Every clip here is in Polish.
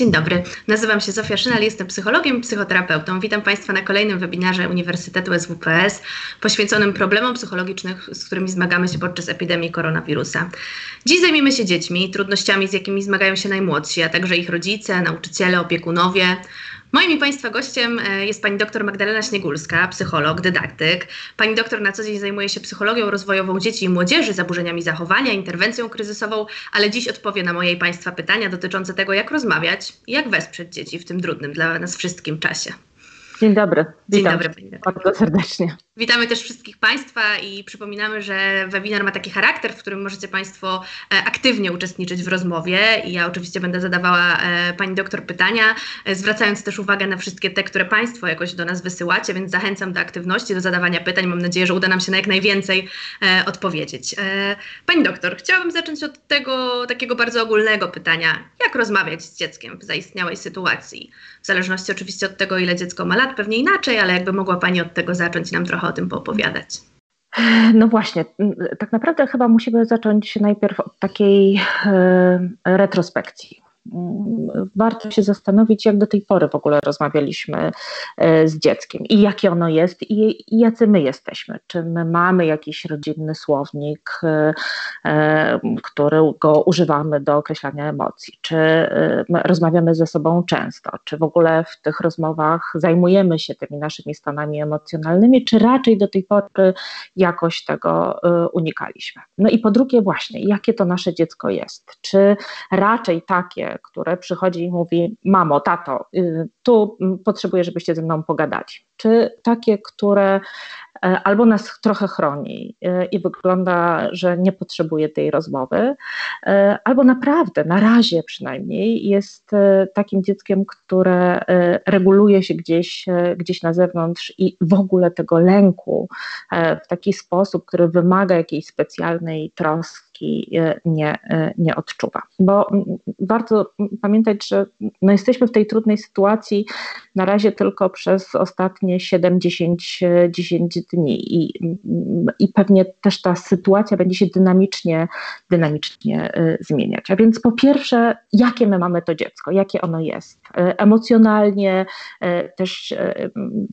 Dzień dobry, nazywam się Zofia Szynal, jestem psychologiem i psychoterapeutą. Witam Państwa na kolejnym webinarze Uniwersytetu SWPS poświęconym problemom psychologicznym, z którymi zmagamy się podczas epidemii koronawirusa. Dziś zajmiemy się dziećmi, trudnościami, z jakimi zmagają się najmłodsi, a także ich rodzice, nauczyciele, opiekunowie. Moim i Państwa gościem e, jest pani dr Magdalena Śniegulska, psycholog, dydaktyk. Pani doktor na co dzień zajmuje się psychologią rozwojową dzieci i młodzieży, zaburzeniami zachowania, interwencją kryzysową, ale dziś odpowie na moje i Państwa pytania dotyczące tego, jak rozmawiać i jak wesprzeć dzieci w tym trudnym dla nas wszystkim czasie. Dzień dobry. Dzień Witam dobry. Bardzo serdecznie. Witamy też wszystkich Państwa i przypominamy, że webinar ma taki charakter, w którym możecie Państwo e, aktywnie uczestniczyć w rozmowie i ja oczywiście będę zadawała e, Pani doktor pytania, e, zwracając też uwagę na wszystkie te, które Państwo jakoś do nas wysyłacie, więc zachęcam do aktywności, do zadawania pytań. Mam nadzieję, że uda nam się na jak najwięcej odpowiedzieć. Pani doktor, chciałabym zacząć od tego takiego bardzo ogólnego pytania. Jak rozmawiać z dzieckiem w zaistniałej sytuacji? W zależności oczywiście od tego, ile dziecko ma lat, pewnie inaczej, ale jakby mogła Pani od tego zacząć nam trochę o tym poopowiadać. No właśnie, tak naprawdę chyba musimy zacząć najpierw od takiej e, retrospekcji. Warto się zastanowić, jak do tej pory w ogóle rozmawialiśmy e, z dzieckiem i jakie ono jest i, jacy my jesteśmy. Czy my mamy jakiś rodzinny słownik, e, e, którego używamy do określania emocji, czy rozmawiamy ze sobą często, czy w ogóle w tych rozmowach zajmujemy się tymi naszymi stanami emocjonalnymi, czy raczej do tej pory jakoś tego unikaliśmy. No i po drugie, właśnie, jakie to nasze dziecko jest? Czy raczej takie, które przychodzi i mówi: Mamo, tato, y, tu potrzebuję, żebyście ze mną pogadali. Czy takie, które E, albo nas trochę chroni e, i wygląda, że nie potrzebuje tej rozmowy, e, albo naprawdę, na razie przynajmniej, jest takim dzieckiem, które reguluje się gdzieś, gdzieś na zewnątrz i w ogóle tego lęku w taki sposób, który wymaga jakiejś specjalnej troski nie, nie odczuwa. Bo warto pamiętać, że no jesteśmy w tej trudnej sytuacji na razie tylko przez ostatnie 7-10 dni i, i pewnie też ta sytuacja będzie się dynamicznie, dynamicznie zmieniać. A więc po pierwsze, jakie my mamy to dziecko, jakie ono jest emocjonalnie, też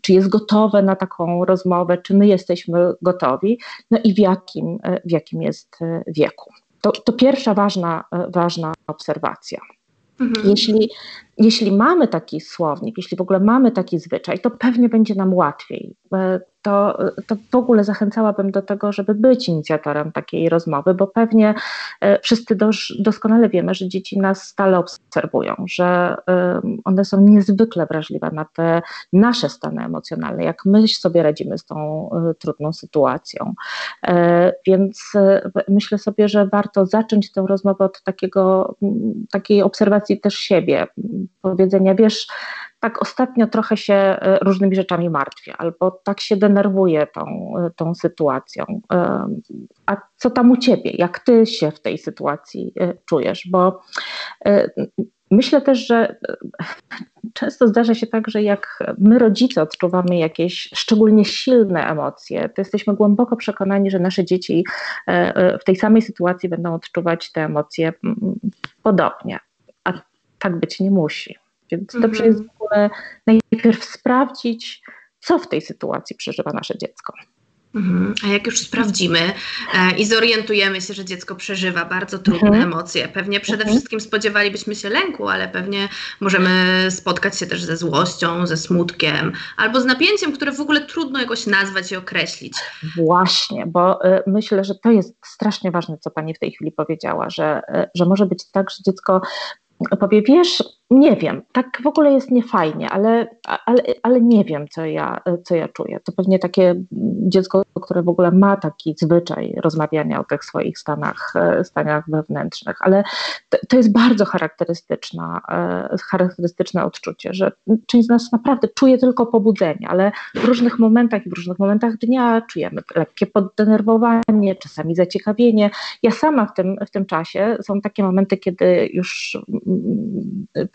czy jest gotowe na taką rozmowę, czy my jesteśmy gotowi, no i w jakim, w jakim jest wieku. To, to pierwsza ważna, ważna obserwacja. Mhm. Jeśli jeśli mamy taki słownik, jeśli w ogóle mamy taki zwyczaj, to pewnie będzie nam łatwiej. E, to, to w ogóle zachęcałabym do tego, żeby być inicjatorem takiej rozmowy, bo pewnie e, wszyscy dos, doskonale wiemy, że dzieci nas stale obserwują, że one są niezwykle wrażliwe na te nasze stany emocjonalne, jak my sobie radzimy z tą e, trudną sytuacją. Więc myślę sobie, że warto zacząć tę rozmowę od takiego, takiej obserwacji też siebie powiedzenia, wiesz, tak ostatnio trochę się e, różnymi rzeczami martwię, albo tak się denerwuję tą, e, tą sytuacją. E, a co tam u ciebie? Jak ty się w tej sytuacji czujesz? Bo myślę też, że często zdarza się tak, że jak my, rodzice, odczuwamy jakieś szczególnie silne emocje, to jesteśmy głęboko przekonani, że nasze dzieci w tej samej sytuacji będą odczuwać te emocje podobnie. A tak być nie musi. Więc mhm. dobrze jest w ogóle najpierw sprawdzić, co w tej sytuacji przeżywa nasze dziecko. Mhm. A jak już sprawdzimy e, i zorientujemy się, że dziecko przeżywa bardzo trudne mhm. emocje, pewnie przede mhm. wszystkim spodziewalibyśmy się lęku, ale pewnie możemy spotkać się też ze złością, ze smutkiem albo z napięciem, które w ogóle trudno jakoś nazwać i określić. Właśnie, bo y, myślę, że to jest strasznie ważne, co Pani w tej chwili powiedziała, że, y, że może być tak, że dziecko powie, wiesz, nie wiem, tak w ogóle jest niefajnie, ale, ale, ale nie wiem, co ja, co ja czuję. To pewnie takie dziecko, które w ogóle ma taki zwyczaj rozmawiania o tych swoich stanach, stanach wewnętrznych, ale to, jest bardzo charakterystyczna, charakterystyczne odczucie, że część z nas naprawdę czuje tylko pobudzenie, ale w różnych momentach i w różnych momentach dnia czujemy lekkie poddenerwowanie, czasami zaciekawienie. Ja sama w tym, w tym czasie są takie momenty, kiedy już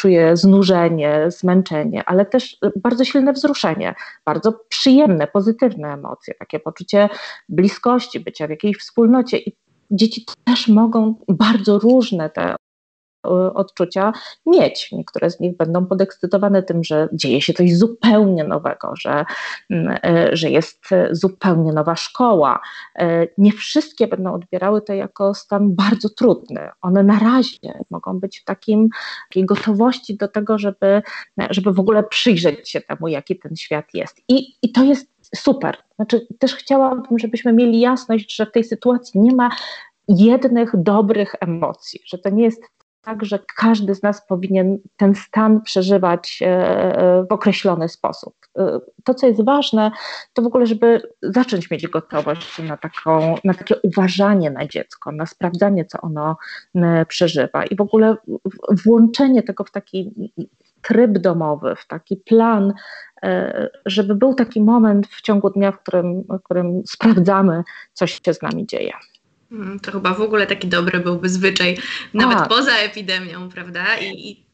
czuję znużenie, zmęczenie, ale też bardzo silne wzruszenie, bardzo przyjemne, pozytywne emocje, takie poczucie bliskości, bycia w jakiejś wspólnocie. I dzieci też mogą bardzo różne te odczucia mieć. Niektóre z nich będą podekscytowane tym, że dzieje się coś zupełnie nowego, że, mm, że jest zupełnie nowa szkoła. Nie wszystkie będą odbierały to jako stan bardzo trudny. One na razie mogą być w takim, takiej gotowości do tego, żeby, żeby w ogóle przyjrzeć się temu, jaki ten świat jest. I, i to jest super. Znaczy, też chciałabym, żebyśmy mieli jasność, że w tej sytuacji nie ma jednych dobrych emocji, że to nie jest tak, że każdy z nas powinien ten stan przeżywać e, e, w określony sposób. E, to, co jest ważne, to w ogóle, żeby zacząć mieć gotowość na, taką, na takie uważanie na dziecko, na sprawdzanie, co ono przeżywa i w ogóle włączenie tego w taki tryb domowy, w taki plan, żeby był taki moment w ciągu dnia, w którym, w którym sprawdzamy, co się z nami dzieje. Mm, to chyba w ogóle taki dobry byłby zwyczaj, nawet tak. poza epidemią, prawda? I, i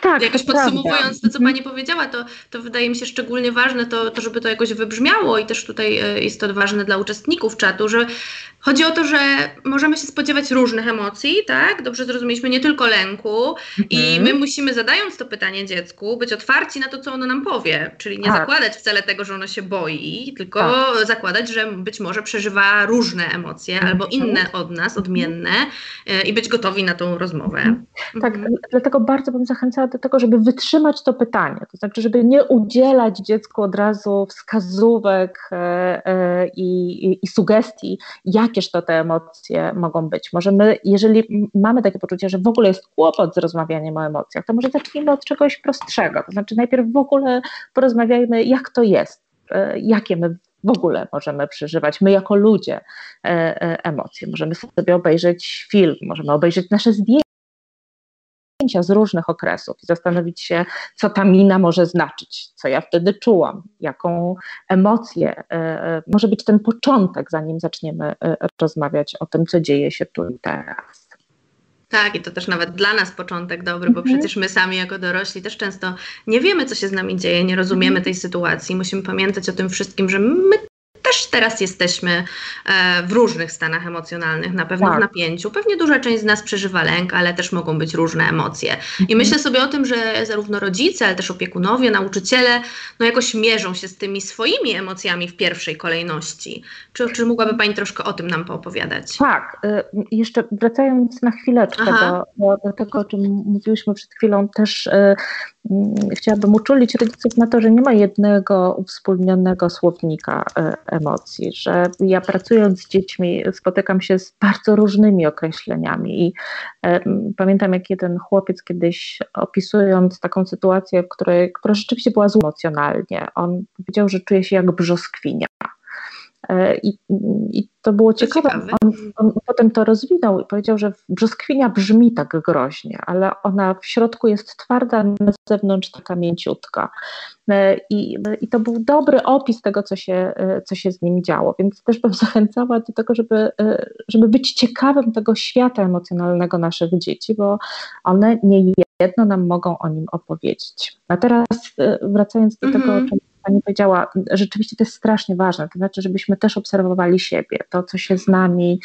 tak, jakoś podsumowując to, co mhm. Pani powiedziała, to, to wydaje mi się szczególnie ważne to, to, żeby to jakoś wybrzmiało i też tutaj e, jest to ważne dla uczestników czatu, że chodzi o to, że możemy się spodziewać różnych emocji, tak? Dobrze zrozumieliśmy, nie tylko lęku mhm. i my musimy zadając to pytanie dziecku, być otwarci na to, co ono nam powie, czyli nie tak. zakładać wcale tego, że ono się boi, tylko tak. zakładać, że być może przeżywa różne emocje mhm. albo inne od nas, odmienne e, i być gotowi na tą rozmowę. Tak, dlatego bardzo bym zachęcała do tego, żeby wytrzymać to pytanie, to znaczy, żeby nie udzielać dziecku od razu wskazówek e, e, i, i sugestii, jakież to te emocje mogą być. Może my, jeżeli mamy takie poczucie, że w ogóle jest kłopot z rozmawianiem o emocjach, to może zacznijmy od czegoś prostszego, to znaczy najpierw w ogóle porozmawiajmy, jak to jest, e, jakie my w ogóle możemy przeżywać, my jako ludzie, emocje. Możemy sobie obejrzeć film, możemy obejrzeć nasze zdjęcia zdjęcia z różnych okresów i zastanowić się, co ta mina może znaczyć, co ja wtedy czułam, jaką emocję e, e, może być ten początek, zanim zaczniemy e, rozmawiać o tym, co dzieje się tu i teraz. Tak, i to też nawet dla nas początek dobry, bo mhm. przecież my sami jako dorośli też często nie wiemy, co się z nami dzieje, nie rozumiemy mhm. tej sytuacji. Musimy pamiętać o tym wszystkim, że my też teraz jesteśmy e, w różnych stanach emocjonalnych, na pewno tak. w napięciu. Pewnie duża część z nas przeżywa lęk, ale też mogą być różne emocje. I mhm. myślę sobie o tym, że zarówno rodzice, ale też opiekunowie, nauczyciele, no jakoś mierzą się z tymi swoimi emocjami w pierwszej kolejności. Czy, czy mogłaby Pani troszkę o tym nam poopowiadać? Tak. Y, jeszcze wracając na chwileczkę do, do, tego, o czym mówiłyśmy przed chwilą, też y, Mm, chciałabym uczulić rodziców na to, że nie ma jednego uwspólnionego słownika e, emocji, że ja pracując z dziećmi spotykam się z bardzo różnymi określeniami i e, pamiętam jak jeden chłopiec kiedyś opisując taką sytuację, w której, która rzeczywiście była zła emocjonalnie, on powiedział, że czuje się jak brzoskwinia. E, I, I, to było ciekawe. On, on, potem to rozwinął i powiedział, że brzoskwinia brzmi tak groźnie, ale ona w środku jest twarda, na zewnątrz taka mięciutka. E, I, I to był dobry opis tego, co się, e, co się z nim działo. Więc też bym zachęcała do tego, żeby, żeby być ciekawym tego świata emocjonalnego naszych dzieci, bo one nie jedno nam mogą o nim opowiedzieć. A teraz wracając do mm -hmm. tego, o mhm. czym Pani powiedziała, rzeczywiście to jest strasznie ważne, to znaczy, żebyśmy też obserwowali siebie, to, co się z nami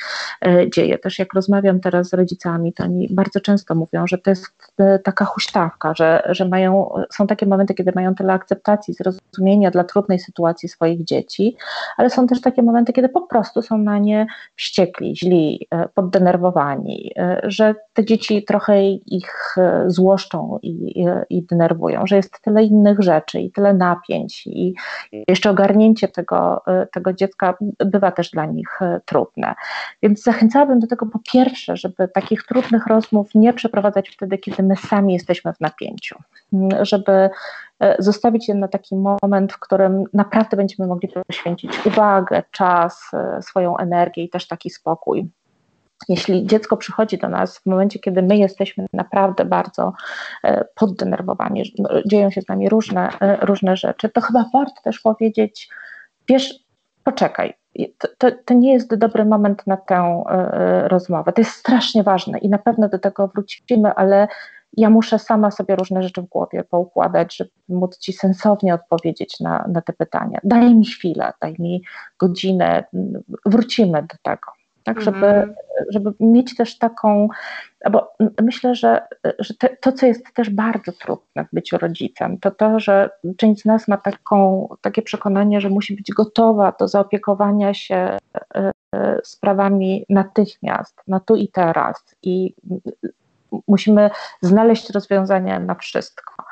e, dzieje. Też jak rozmawiam teraz z rodzicami, to oni bardzo często mówią, że to jest e, taka huśtawka, że, że mają, są takie momenty, kiedy mają tyle akceptacji, zrozumienia dla trudnej sytuacji swoich dzieci, ale są też takie momenty, kiedy po prostu są na nie wściekli, źli, e, poddenerwowani, że te dzieci trochę ich złoszczą i, i denerwują, że jest tyle innych rzeczy i tyle napięć i jeszcze ogarnięcie tego, e, tego dziecka bywa też dla nich e, trudne. Więc zachęcałabym do tego po pierwsze, żeby takich trudnych rozmów nie przeprowadzać wtedy, kiedy my sami jesteśmy w napięciu, mm, żeby e, zostawić je na taki moment, w którym naprawdę będziemy mogli poświęcić uwagę, czas, swoją energię i też taki spokój jeśli dziecko przychodzi do nas w momencie, kiedy my jesteśmy naprawdę bardzo e, poddenerwowani, dzieją się z nami różne, e, różne rzeczy, to chyba warto też powiedzieć, wiesz, poczekaj, to, to, to, nie jest dobry moment na tę e, rozmowę. To jest strasznie ważne i na pewno do tego wrócimy, ale ja muszę sama sobie różne rzeczy w głowie poukładać, żeby móc Ci sensownie odpowiedzieć na, na te pytania. Daj mi chwilę, daj mi godzinę, wrócimy do tego. Tak, mhm. żeby, żeby mieć też taką, bo myślę, że, że te, to, co jest też bardzo trudne w byciu rodzicem, to to, że część z nas ma taką, takie przekonanie, że musi być gotowa do zaopiekowania się e, sprawami natychmiast, na tu i teraz i musimy znaleźć rozwiązania na wszystko.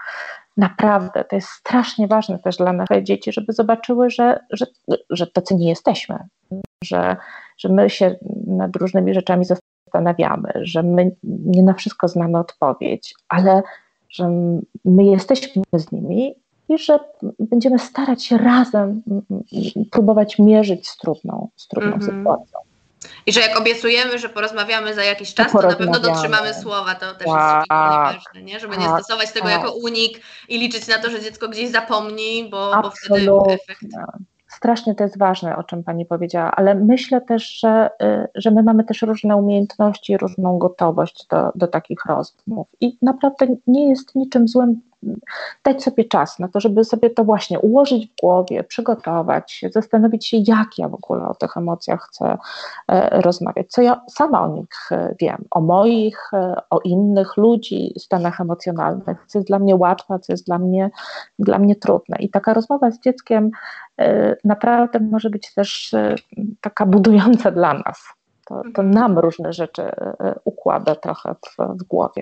Naprawdę, to jest strasznie ważne też dla naszych dzieci, żeby zobaczyły, że, że, że tacy nie jesteśmy, że, że my się nad różnymi rzeczami zastanawiamy, że my nie na wszystko znamy odpowiedź, ale że my jesteśmy z nimi i że będziemy starać się razem próbować mierzyć z trudną, z trudną -hmm. sytuacją. I że jak obiecujemy, że porozmawiamy za jakiś czas, to, to na pewno dotrzymamy słowa. To też jest tak, ważne, nie? żeby tak, nie stosować tego tak. jako unik i liczyć na to, że dziecko gdzieś zapomni, bo, bo wtedy efekt strasznie to jest ważne, o czym Pani powiedziała, ale myślę też, że, y, że my mamy też różne umiejętności, różną gotowość do, do takich rozmów. I naprawdę nie jest niczym złym dać sobie czas na to, żeby sobie to właśnie ułożyć w głowie, przygotować zastanowić się, jak ja w ogóle o tych emocjach chcę e, rozmawiać, co ja sama o nich e, wiem, o moich, e, o innych ludzi, stanach emocjonalnych, co jest dla mnie łatwe, co jest dla mnie, dla mnie trudne. I taka rozmowa z dzieckiem naprawdę może być też taka budująca dla nas. To, to nam różne rzeczy układa trochę w, w głowie.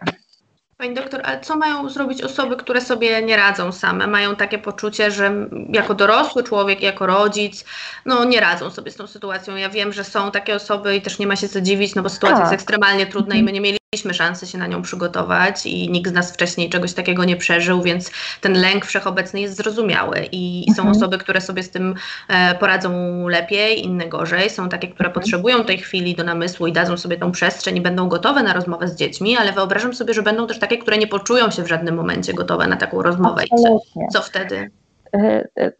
Pani doktor, ale co mają zrobić osoby, które sobie nie radzą same? Mają takie poczucie, że jako dorosły człowiek, jako rodzic, no nie radzą sobie z tą sytuacją. Ja wiem, że są takie osoby i też nie ma się co dziwić, no bo sytuacja tak. jest ekstremalnie trudna i my nie mieli mieliśmy szansę się na nią przygotować i nikt z nas wcześniej czegoś takiego nie przeżył, więc ten lęk wszechobecny jest zrozumiały i, i są mhm. osoby, które sobie z tym e, poradzą lepiej, inne gorzej. Są takie, które mhm. potrzebują tej chwili do namysłu i dadzą sobie tą przestrzeń i będą gotowe na rozmowę z dziećmi, ale wyobrażam sobie, że będą też takie, które nie poczują się w żadnym momencie gotowe na taką rozmowę. I co, co wtedy? E, e,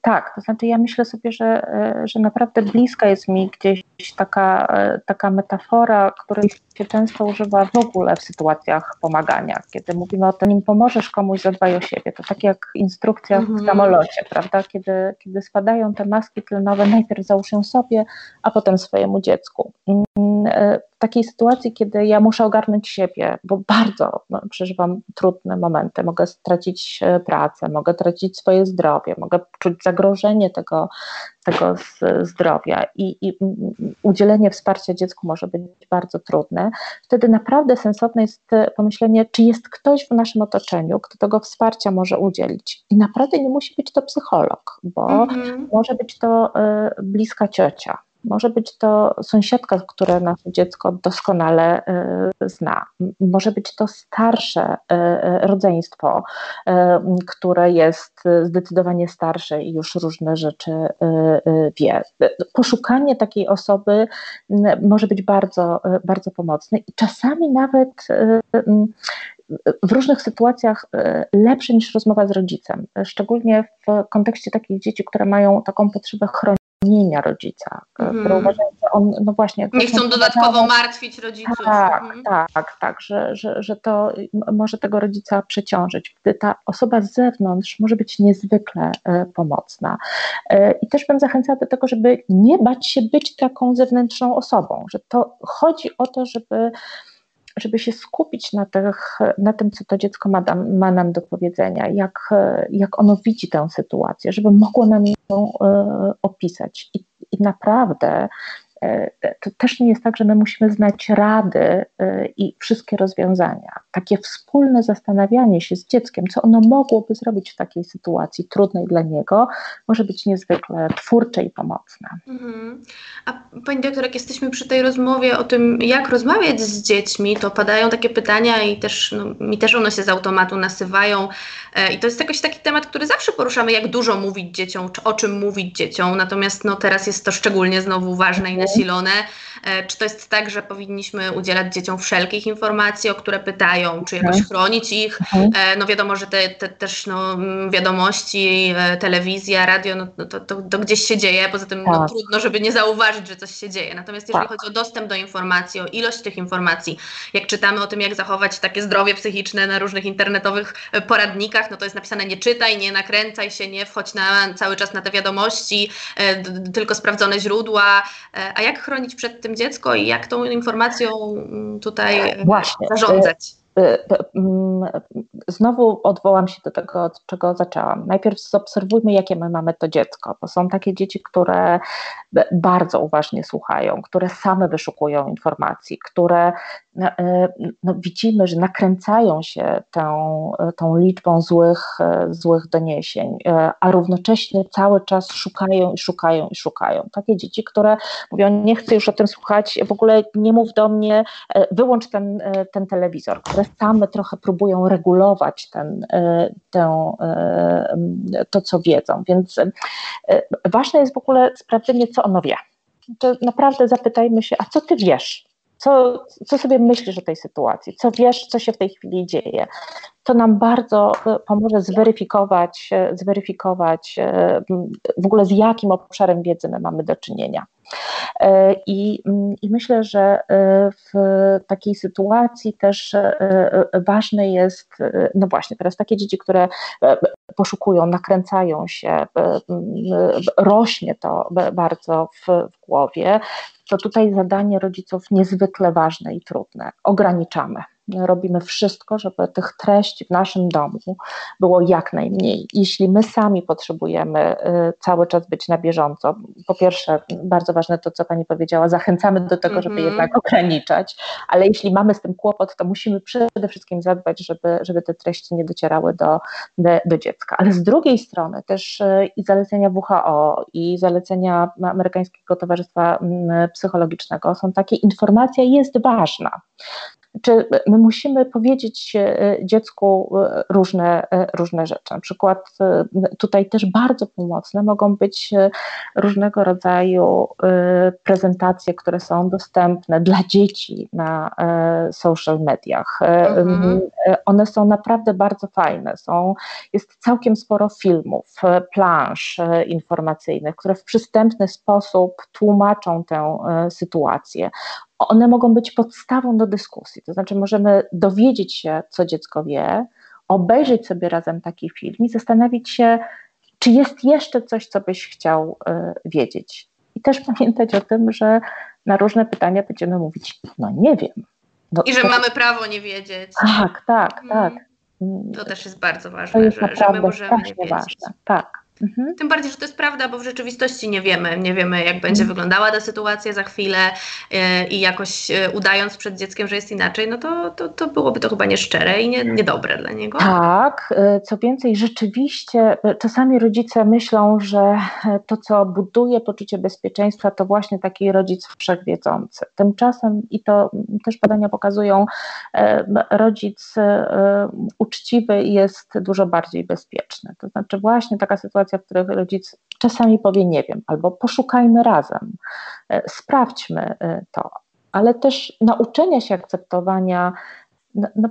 tak, to znaczy ja myślę sobie, że, e, że naprawdę bliska jest mi gdzieś taka, taka metafora, której się często używa w ogóle w sytuacjach pomagania. Kiedy mówimy o tym, nim pomożesz komuś, zadbaj o siebie. To tak jak instrukcja w mhm. samolocie, prawda? Kiedy, kiedy spadają te maski tlenowe, najpierw załóż ją sobie, a potem swojemu dziecku. Mm, w takiej sytuacji, kiedy ja muszę ogarnąć siebie, bo bardzo no, przeżywam trudne momenty, mogę stracić pracę, mogę tracić swoje zdrowie, mogę czuć zagrożenie tego, tego zdrowia i, i udzielenie wsparcia dziecku może być bardzo trudne, wtedy naprawdę sensowne jest pomyślenie, czy jest ktoś w naszym otoczeniu, kto tego wsparcia może udzielić. I naprawdę nie musi być to psycholog, bo mm-hmm. może być to y, bliska ciocia, może być to sąsiadka, która nasze dziecko doskonale e, zna. Może być to starsze e, e, rodzeństwo, które jest zdecydowanie starsze i już różne rzeczy wie. Poszukanie takiej osoby może być bardzo, bardzo pomocne i czasami nawet w różnych sytuacjach lepsze niż rozmowa z rodzicem, szczególnie w kontekście takich dzieci, które mają taką potrzebę chronienia spełnienia rodzica, mm. które uważają, że on, no właśnie... Nie chcą dodatkowo martwić rodziców. Tak, mm. tak, tak, że, że, że to może tego rodzica przeciążyć, gdy ta osoba z zewnątrz może być niezwykle e, pomocna. E, I też bym zachęcała do tego, żeby nie bać się być taką zewnętrzną osobą, że to chodzi o to, żeby żeby się skupić na, tych, na tym, co to dziecko ma, ma nam do powiedzenia, jak, jak ono widzi tę sytuację, żeby mogło nam ją e, opisać. I, i naprawdę to też nie jest tak, że my musimy znać rady e, i wszystkie rozwiązania. Takie wspólne zastanawianie się z dzieckiem, co ono mogłoby zrobić w takiej sytuacji trudnej dla niego, może być niezwykle twórcze i pomocne. Mhm. A Pani doktor, jak jesteśmy przy tej rozmowie o tym, jak rozmawiać z dziećmi, to padają takie pytania i też no, mi też one się z automatu nasywają. E, I to jest jakoś taki temat, który zawsze poruszamy, jak dużo mówić dzieciom, czy o czym mówić dzieciom. Natomiast no, teraz jest to szczególnie znowu ważne i nasilone. E, czy to jest tak, że powinniśmy udzielać dzieciom wszelkich informacji, o które pytają, czy jakoś mhm. chronić ich? Mhm. E, no wiadomo, że te, te też no, wiadomości, e, telewizja, radio, no, no, to, to, to, gdzieś się dzieje, poza tym no, tak. trudno, żeby nie zauważyć, że coś się dzieje. Natomiast jeżeli tak. chodzi o dostęp do informacji, o ilość tych informacji, jak czytamy o tym, jak zachować takie zdrowie psychiczne na różnych internetowych poradnikach, no to jest napisane nie czytaj, nie nakręcaj się, nie wchodź na, cały czas na te wiadomości, tylko sprawdzone źródła, a a jak chronić przed tym dziecko i jak tą informacją mm, tutaj Właśnie. zarządzać? Y, mm, znowu odwołam się do tego, od czego zaczęłam. Najpierw zaobserwujmy, jakie my mamy to dziecko, bo są takie dzieci, które bardzo uważnie słuchają, które same wyszukują informacji, które y, no, widzimy, że nakręcają się tą, tą liczbą złych, złych doniesień, a równocześnie cały czas szukają i szukają i szukają. Takie dzieci, które mówią, nie chcę już o tym słuchać, w ogóle nie mów do mnie, wyłącz ten, ten telewizor, które same trochę próbują regulować ten, e, e, to, co wiedzą. Więc e, ważne jest w ogóle sprawdzenie, co ono wie. To naprawdę zapytajmy się, a co ty wiesz? Co, co sobie myślisz o tej sytuacji? Co wiesz, co się w tej chwili dzieje? To nam bardzo pomoże zweryfikować, zweryfikować w ogóle z jakim obszarem wiedzy my mamy do czynienia. E, I, mm, I myślę, że e, w takiej sytuacji też e, ważne jest, no właśnie, teraz takie dzieci, które poszukują, nakręcają się, rośnie to bardzo w, w głowie, to tutaj zadanie rodziców niezwykle ważne i trudne. Ograniczamy robimy wszystko, żeby tych treści w naszym domu było jak najmniej. Jeśli my sami potrzebujemy y, cały czas być na bieżąco, po pierwsze, bardzo ważne to, co Pani powiedziała, zachęcamy do tego, żeby mm -hmm. jednak ograniczać, ale jeśli mamy z tym kłopot, to musimy przede wszystkim zadbać, żeby, żeby te treści nie docierały do, do, do dziecka. Ale z drugiej strony też y, i zalecenia WHO, i zalecenia Amerykańskiego Towarzystwa mm, Psychologicznego są takie, informacja jest ważna. Czy my musimy powiedzieć e, dziecku e, różne, e, różne rzeczy? Na przykład tutaj też bardzo pomocne mogą być różnego rodzaju prezentacje, które są dostępne dla dzieci na social mediach. Mhm. One są naprawdę bardzo fajne. Są, jest całkiem sporo filmów, plansz informacyjnych, które w przystępny sposób tłumaczą tę sytuację one mogą być podstawą do dyskusji. To znaczy, możemy dowiedzieć się, co dziecko wie, obejrzeć sobie razem taki film i zastanowić się, czy jest jeszcze coś, co byś chciał y, wiedzieć. I też pamiętać o tym, że na różne pytania będziemy mówić, no nie wiem. No, I że to... mamy prawo nie wiedzieć. Tak, tak, tak. To też jest bardzo ważne, jest że, że my możemy nie wiedzieć. Ważne. Tak. Mhm. Tym bardziej, że to jest prawda, bo w rzeczywistości nie wiemy. Nie wiemy, jak będzie mhm. wyglądała ta sytuacja za chwilę yy, i jakoś yy, udając przed dzieckiem, że jest inaczej, no to, to, to byłoby to chyba nieszczere i nie, niedobre dla niego. Tak, yy, co więcej, rzeczywiście czasami rodzice myślą, że to, co buduje poczucie bezpieczeństwa, to właśnie taki rodzic wszechwiedzący. Tymczasem, i to też badania pokazują, rodzic uczciwy jest dużo bardziej bezpieczny. To znaczy właśnie taka sytuacja, w której rodzic czasami powie nie wiem, albo poszukajmy razem, e, sprawdźmy e, to, ale też nauczenia się akceptowania no, no,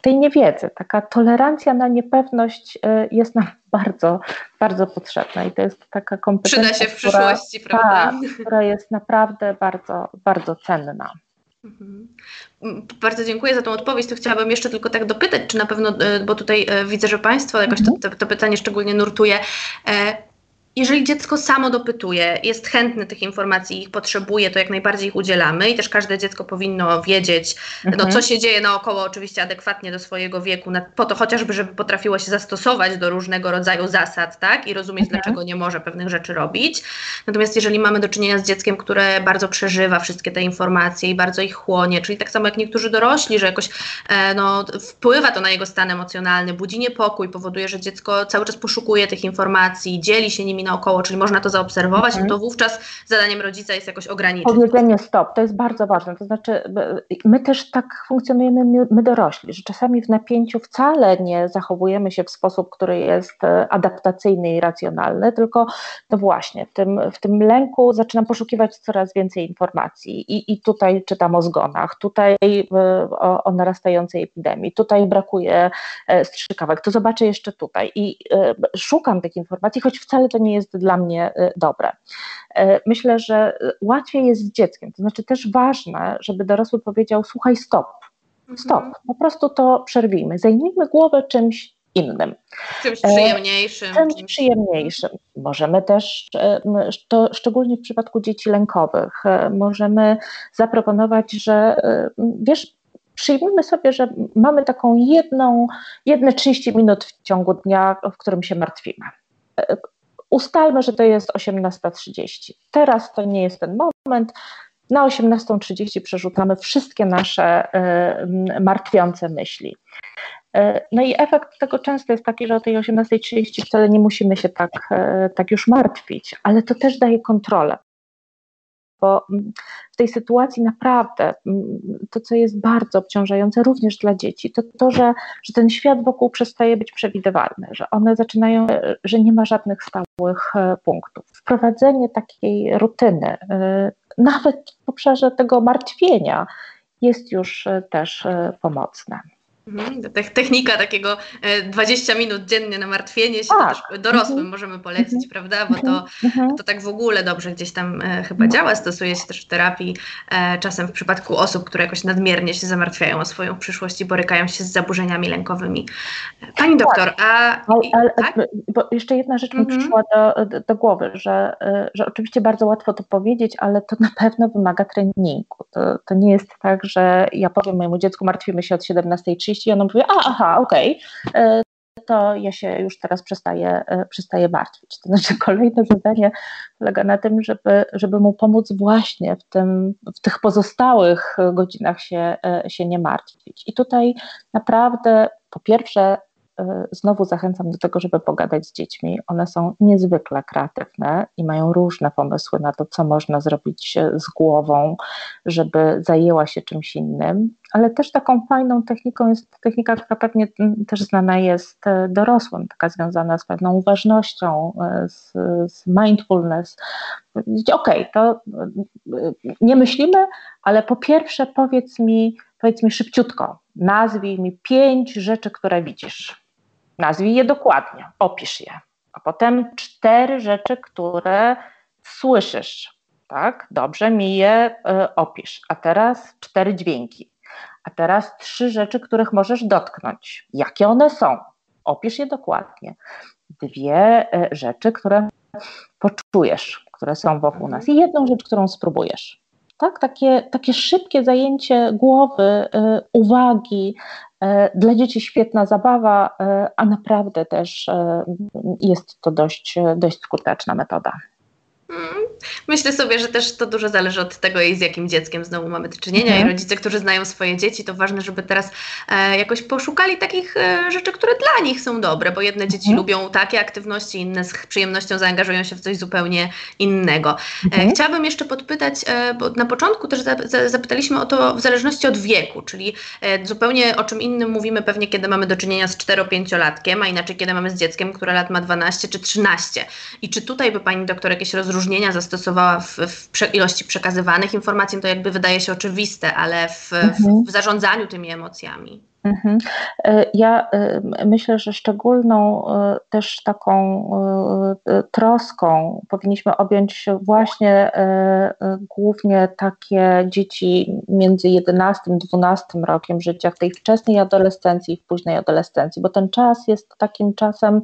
tej niewiedzy, taka tolerancja na niepewność e, jest nam bardzo, bardzo potrzebna i to jest taka kompetencja, Przyda się w przyszłości, która, prawda? Tak, która jest naprawdę bardzo, bardzo cenna. Mhm. Bardzo dziękuję za tą odpowiedź. To chciałabym jeszcze tylko tak dopytać, czy na pewno, e, bo tutaj e, widzę, że Państwo jakoś to, mhm. to, to pytanie szczególnie nurtuje. Jeżeli dziecko samo dopytuje, jest chętne tych informacji, ich potrzebuje, to jak najbardziej ich udzielamy i też każde dziecko powinno wiedzieć, no, mhm. no, co się dzieje naokoło, oczywiście adekwatnie do swojego wieku, na, po to chociażby, żeby potrafiło się zastosować do różnego rodzaju zasad, tak, i rozumieć, mhm. dlaczego nie może pewnych rzeczy robić. Natomiast jeżeli mamy do czynienia z dzieckiem, które bardzo przeżywa wszystkie te informacje i bardzo ich chłonie, czyli tak samo jak niektórzy dorośli, że jakoś e, no, wpływa to na jego stan emocjonalny, budzi niepokój, powoduje, że dziecko cały czas poszukuje tych informacji, dzieli się nimi naokoło, czyli można to zaobserwować, mhm. no to wówczas zadaniem rodzica jest jakoś ograniczyć. Powiedzenie stop, to jest bardzo ważne. To znaczy, my też tak funkcjonujemy, my, my dorośli, że czasami w napięciu wcale nie zachowujemy się w sposób, który jest e, adaptacyjny i racjonalny, tylko to właśnie w tym, w tym lęku zaczynam poszukiwać coraz więcej informacji. I, i tutaj czytam o zgonach, tutaj e, o, o narastającej epidemii, tutaj brakuje e, strzykawek, to zobaczę jeszcze tutaj. I szukam tych informacji, choć wcale to nie jest dla mnie y, dobre. Y, myślę, że łatwiej jest z dzieckiem, to znaczy też ważne, żeby dorosły powiedział: Słuchaj, stop, stop, mhm. po prostu to przerwijmy, zajmijmy głowę czymś innym. Czymś przyjemniejszym. Czymś przyjemniejszym. Możemy też, to szczególnie w przypadku dzieci lękowych, możemy zaproponować, że wiesz, przyjmijmy sobie, że mamy taką jedną, jedne 30 minut w ciągu dnia, w którym się martwimy. Ustalmy, że to jest 18.30. Teraz to nie jest ten moment. Na 18.30 przerzucamy wszystkie nasze y, martwiące myśli. Y, no i efekt tego często jest taki, że o tej 18.30 wcale nie musimy się tak, y, tak już martwić, ale to też daje kontrolę bo w tej sytuacji naprawdę to, co jest bardzo obciążające również dla dzieci, to to, że, że ten świat wokół przestaje być przewidywalny, że one zaczynają, że nie ma żadnych stałych e, punktów. Wprowadzenie takiej rutyny, e, nawet w obszarze tego martwienia, jest już e, też pomocne. Mhm, technika takiego 20 e, minut dziennie na martwienie się, tak. to też dorosłym mhm. możemy polecić, mhm. prawda? Bo to, mhm. to tak w ogóle dobrze gdzieś tam e, chyba działa, stosuje się też w terapii, e, czasem w przypadku osób, które jakoś nadmiernie się zamartwiają o swoją przyszłość i borykają się z zaburzeniami lękowymi. Pani tak. doktor, a... Ale, ale, tak? Bo jeszcze jedna rzecz mi przyszła do, do, do, głowy, że, że oczywiście bardzo łatwo to powiedzieć, ale to na pewno wymaga treningu. To, to nie jest tak, że ja powiem mojemu dziecku, martwimy się od 17.30 i ona mówi, a aha, okej, okay, e, to ja się już teraz przestaję, e, przestaję martwić. To znaczy kolejne zadanie polega na tym, żeby, żeby mu pomóc właśnie w, tym, w tych pozostałych godzinach się, e, się nie martwić. I tutaj naprawdę po pierwsze znowu zachęcam do tego, żeby pogadać z dziećmi. One są niezwykle kreatywne i mają różne pomysły na to, co można zrobić z głową, żeby zajęła się czymś innym. Ale też taką fajną techniką jest technika, która pewnie też znana jest e, dorosłym, taka związana z pewną uważnością, e, z, z mindfulness. Okej, okay, to nie myślimy, ale po pierwsze powiedz mi, powiedz mi szybciutko, nazwij mi pięć rzeczy, które widzisz Nazwij je dokładnie, opisz je. A potem cztery rzeczy, które słyszysz. Tak, dobrze mi je y, opisz. A teraz cztery dźwięki. A teraz trzy rzeczy, których możesz dotknąć. Jakie one są? Opisz je dokładnie. Dwie y, rzeczy, które poczujesz, które są wokół nas. I jedną rzecz, którą spróbujesz. Tak, takie, takie szybkie zajęcie głowy, y, uwagi, E, dla dzieci świetna zabawa, e, a naprawdę też jest to dość, dość skuteczna metoda. Myślę sobie, że też to dużo zależy od tego, z jakim dzieckiem znowu mamy do czynienia mhm. i rodzice, którzy znają swoje dzieci, to ważne, żeby teraz e, jakoś poszukali takich e, rzeczy, które dla nich są dobre, bo jedne dzieci mhm. lubią takie aktywności, inne z przyjemnością zaangażują się w coś zupełnie innego. E, mhm. chciałabym jeszcze podpytać, e, bo na początku też za, za, zapytaliśmy o to w zależności od wieku, czyli e, zupełnie o czym innym mówimy pewnie, kiedy mamy do czynienia z 4-5-latkiem, a inaczej kiedy mamy z dzieckiem, które lat ma 12 czy 13. I czy tutaj by Pani doktor jakieś rozróżnienia zastosowała w, w prze, ilości przekazywanych informacji, to jakby wydaje się oczywiste, ale w, mhm. w, w zarządzaniu tymi emocjami. Mhm. E, ja e, myślę, że szczególną e, też taką troską powinniśmy objąć właśnie głównie takie dzieci między 11 a 12 rokiem życia, w tej wczesnej adolescencji i w późnej adolescencji, bo ten czas jest takim czasem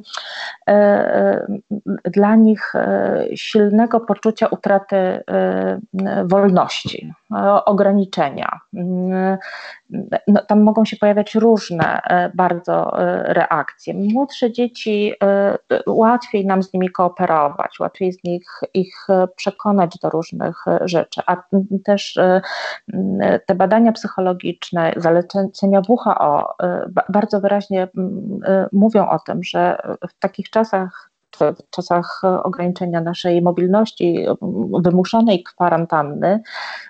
dla nich silnego poczucia utraty wolności, ograniczenia. No, tam mogą się pojawiać różne e, bardzo e, reakcje. Młodsze dzieci, e, łatwiej nam z nimi kooperować, łatwiej z nich ich przekonać do różnych rzeczy, a też te badania psychologiczne, zalecenia WHO bardzo wyraźnie mówią o tym, że w takich czasach w czasach ograniczenia naszej mobilności, wymuszonej kwarantanny,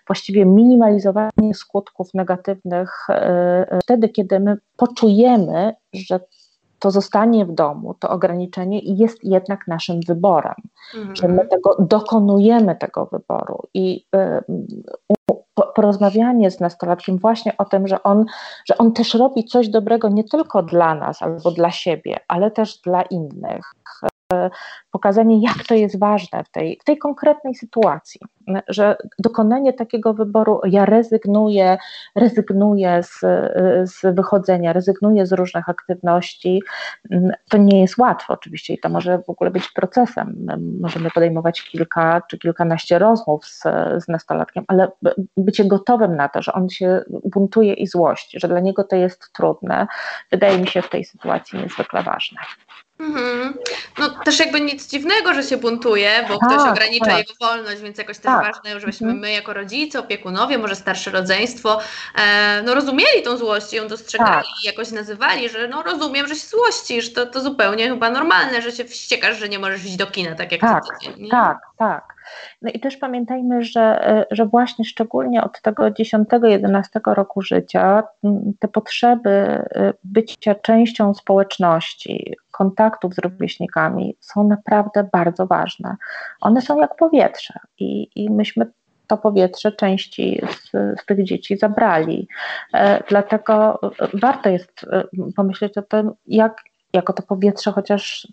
właściwie minimalizowanie skutków negatywnych wtedy, kiedy my poczujemy, że to zostanie w domu, to ograniczenie jest jednak naszym wyborem, mhm. że my tego dokonujemy tego wyboru i y, porozmawianie z nastolatkiem właśnie o tym, że on, że on też robi coś dobrego nie tylko dla nas albo dla siebie, ale też dla innych pokazanie, jak to jest ważne w tej, w tej konkretnej sytuacji. że dokonanie takiego wyboru, ja rezygnuję, rezygnuję z, z wychodzenia, rezygnuję z różnych aktywności, to nie jest łatwo oczywiście i to może w ogóle być procesem. Możemy podejmować kilka czy kilkanaście rozmów z, z nastolatkiem, ale bycie gotowym na to, że on się buntuje i złości, że dla niego to jest trudne, wydaje mi się w tej sytuacji niezwykle ważne. Mhm. No też jakby nic dziwnego, że się buntuje, bo tak, ktoś ogranicza tak. jego wolność, więc jakoś też tak. ważne, żebyśmy mhm. my jako rodzice, opiekunowie, może starsze rodzeństwo, e, no rozumieli tą złość i ją dostrzegali tak. i jakoś nazywali, że no rozumiem, że się złościsz, to, to zupełnie chyba normalne, że się wściekasz, że nie możesz iść do kina, tak jak tak, Tak, tak. No i też pamiętajmy, że, e, że właśnie szczególnie od tego 10-11 roku życia te potrzeby e, bycia częścią społeczności, kontaktów z rówieśnikami są naprawdę bardzo ważne. One są jak powietrze i, i myśmy to powietrze części z, z, tych dzieci zabrali. E, dlatego warto jest pomyśleć o tym, jak jako to powietrze chociaż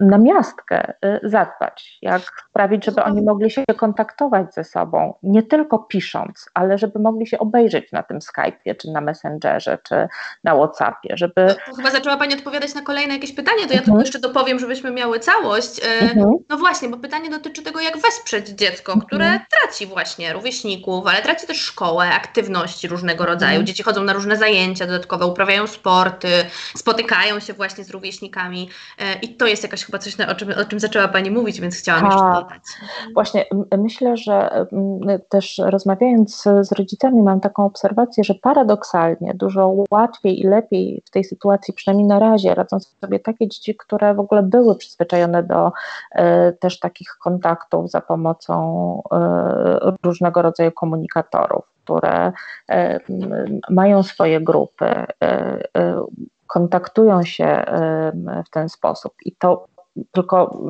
na miastkę y, zadbać, jak sprawić, żeby oni mogli się kontaktować ze sobą, nie tylko pisząc, ale żeby mogli się obejrzeć na tym Skype'ie, czy na Messengerze, czy na Whatsappie, żeby... To, chyba zaczęła Pani odpowiadać na kolejne jakieś pytanie, to ja mhm. tu jeszcze dopowiem, żebyśmy miały całość. Y, mhm. No właśnie, bo pytanie dotyczy tego, jak wesprzeć dziecko, mhm. które traci właśnie rówieśników, ale traci też szkołę, aktywności różnego rodzaju. Mhm. Dzieci chodzą na różne zajęcia dodatkowe, uprawiają sporty, spotykają się właśnie z rówieśnikami y, i to jest jakaś chyba coś, o czym, o czym zaczęła Pani mówić, więc chciałam jeszcze dodać. Właśnie myślę, że też rozmawiając z rodzicami mam taką obserwację, że paradoksalnie dużo łatwiej i lepiej w tej sytuacji, przynajmniej na razie, radzą sobie takie dzieci, które w ogóle były przyzwyczajone do e, też takich kontaktów za pomocą e, różnego rodzaju komunikatorów, które e, mają swoje grupy, kontaktują się w ten sposób i to tylko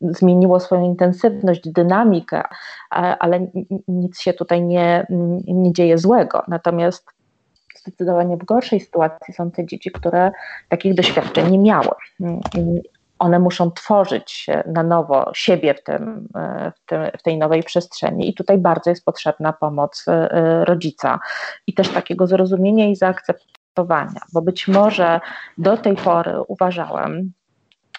zmieniło swoją intensywność, dynamikę, ale nic się tutaj nie, nie dzieje złego. Natomiast zdecydowanie w gorszej sytuacji są te dzieci, które takich doświadczeń nie miały. One muszą tworzyć na nowo siebie w, tym, w, tym, w tej nowej przestrzeni, i tutaj bardzo jest potrzebna pomoc e, rodzica i też takiego zrozumienia i zaakceptowania, bo być może do tej pory uważałem,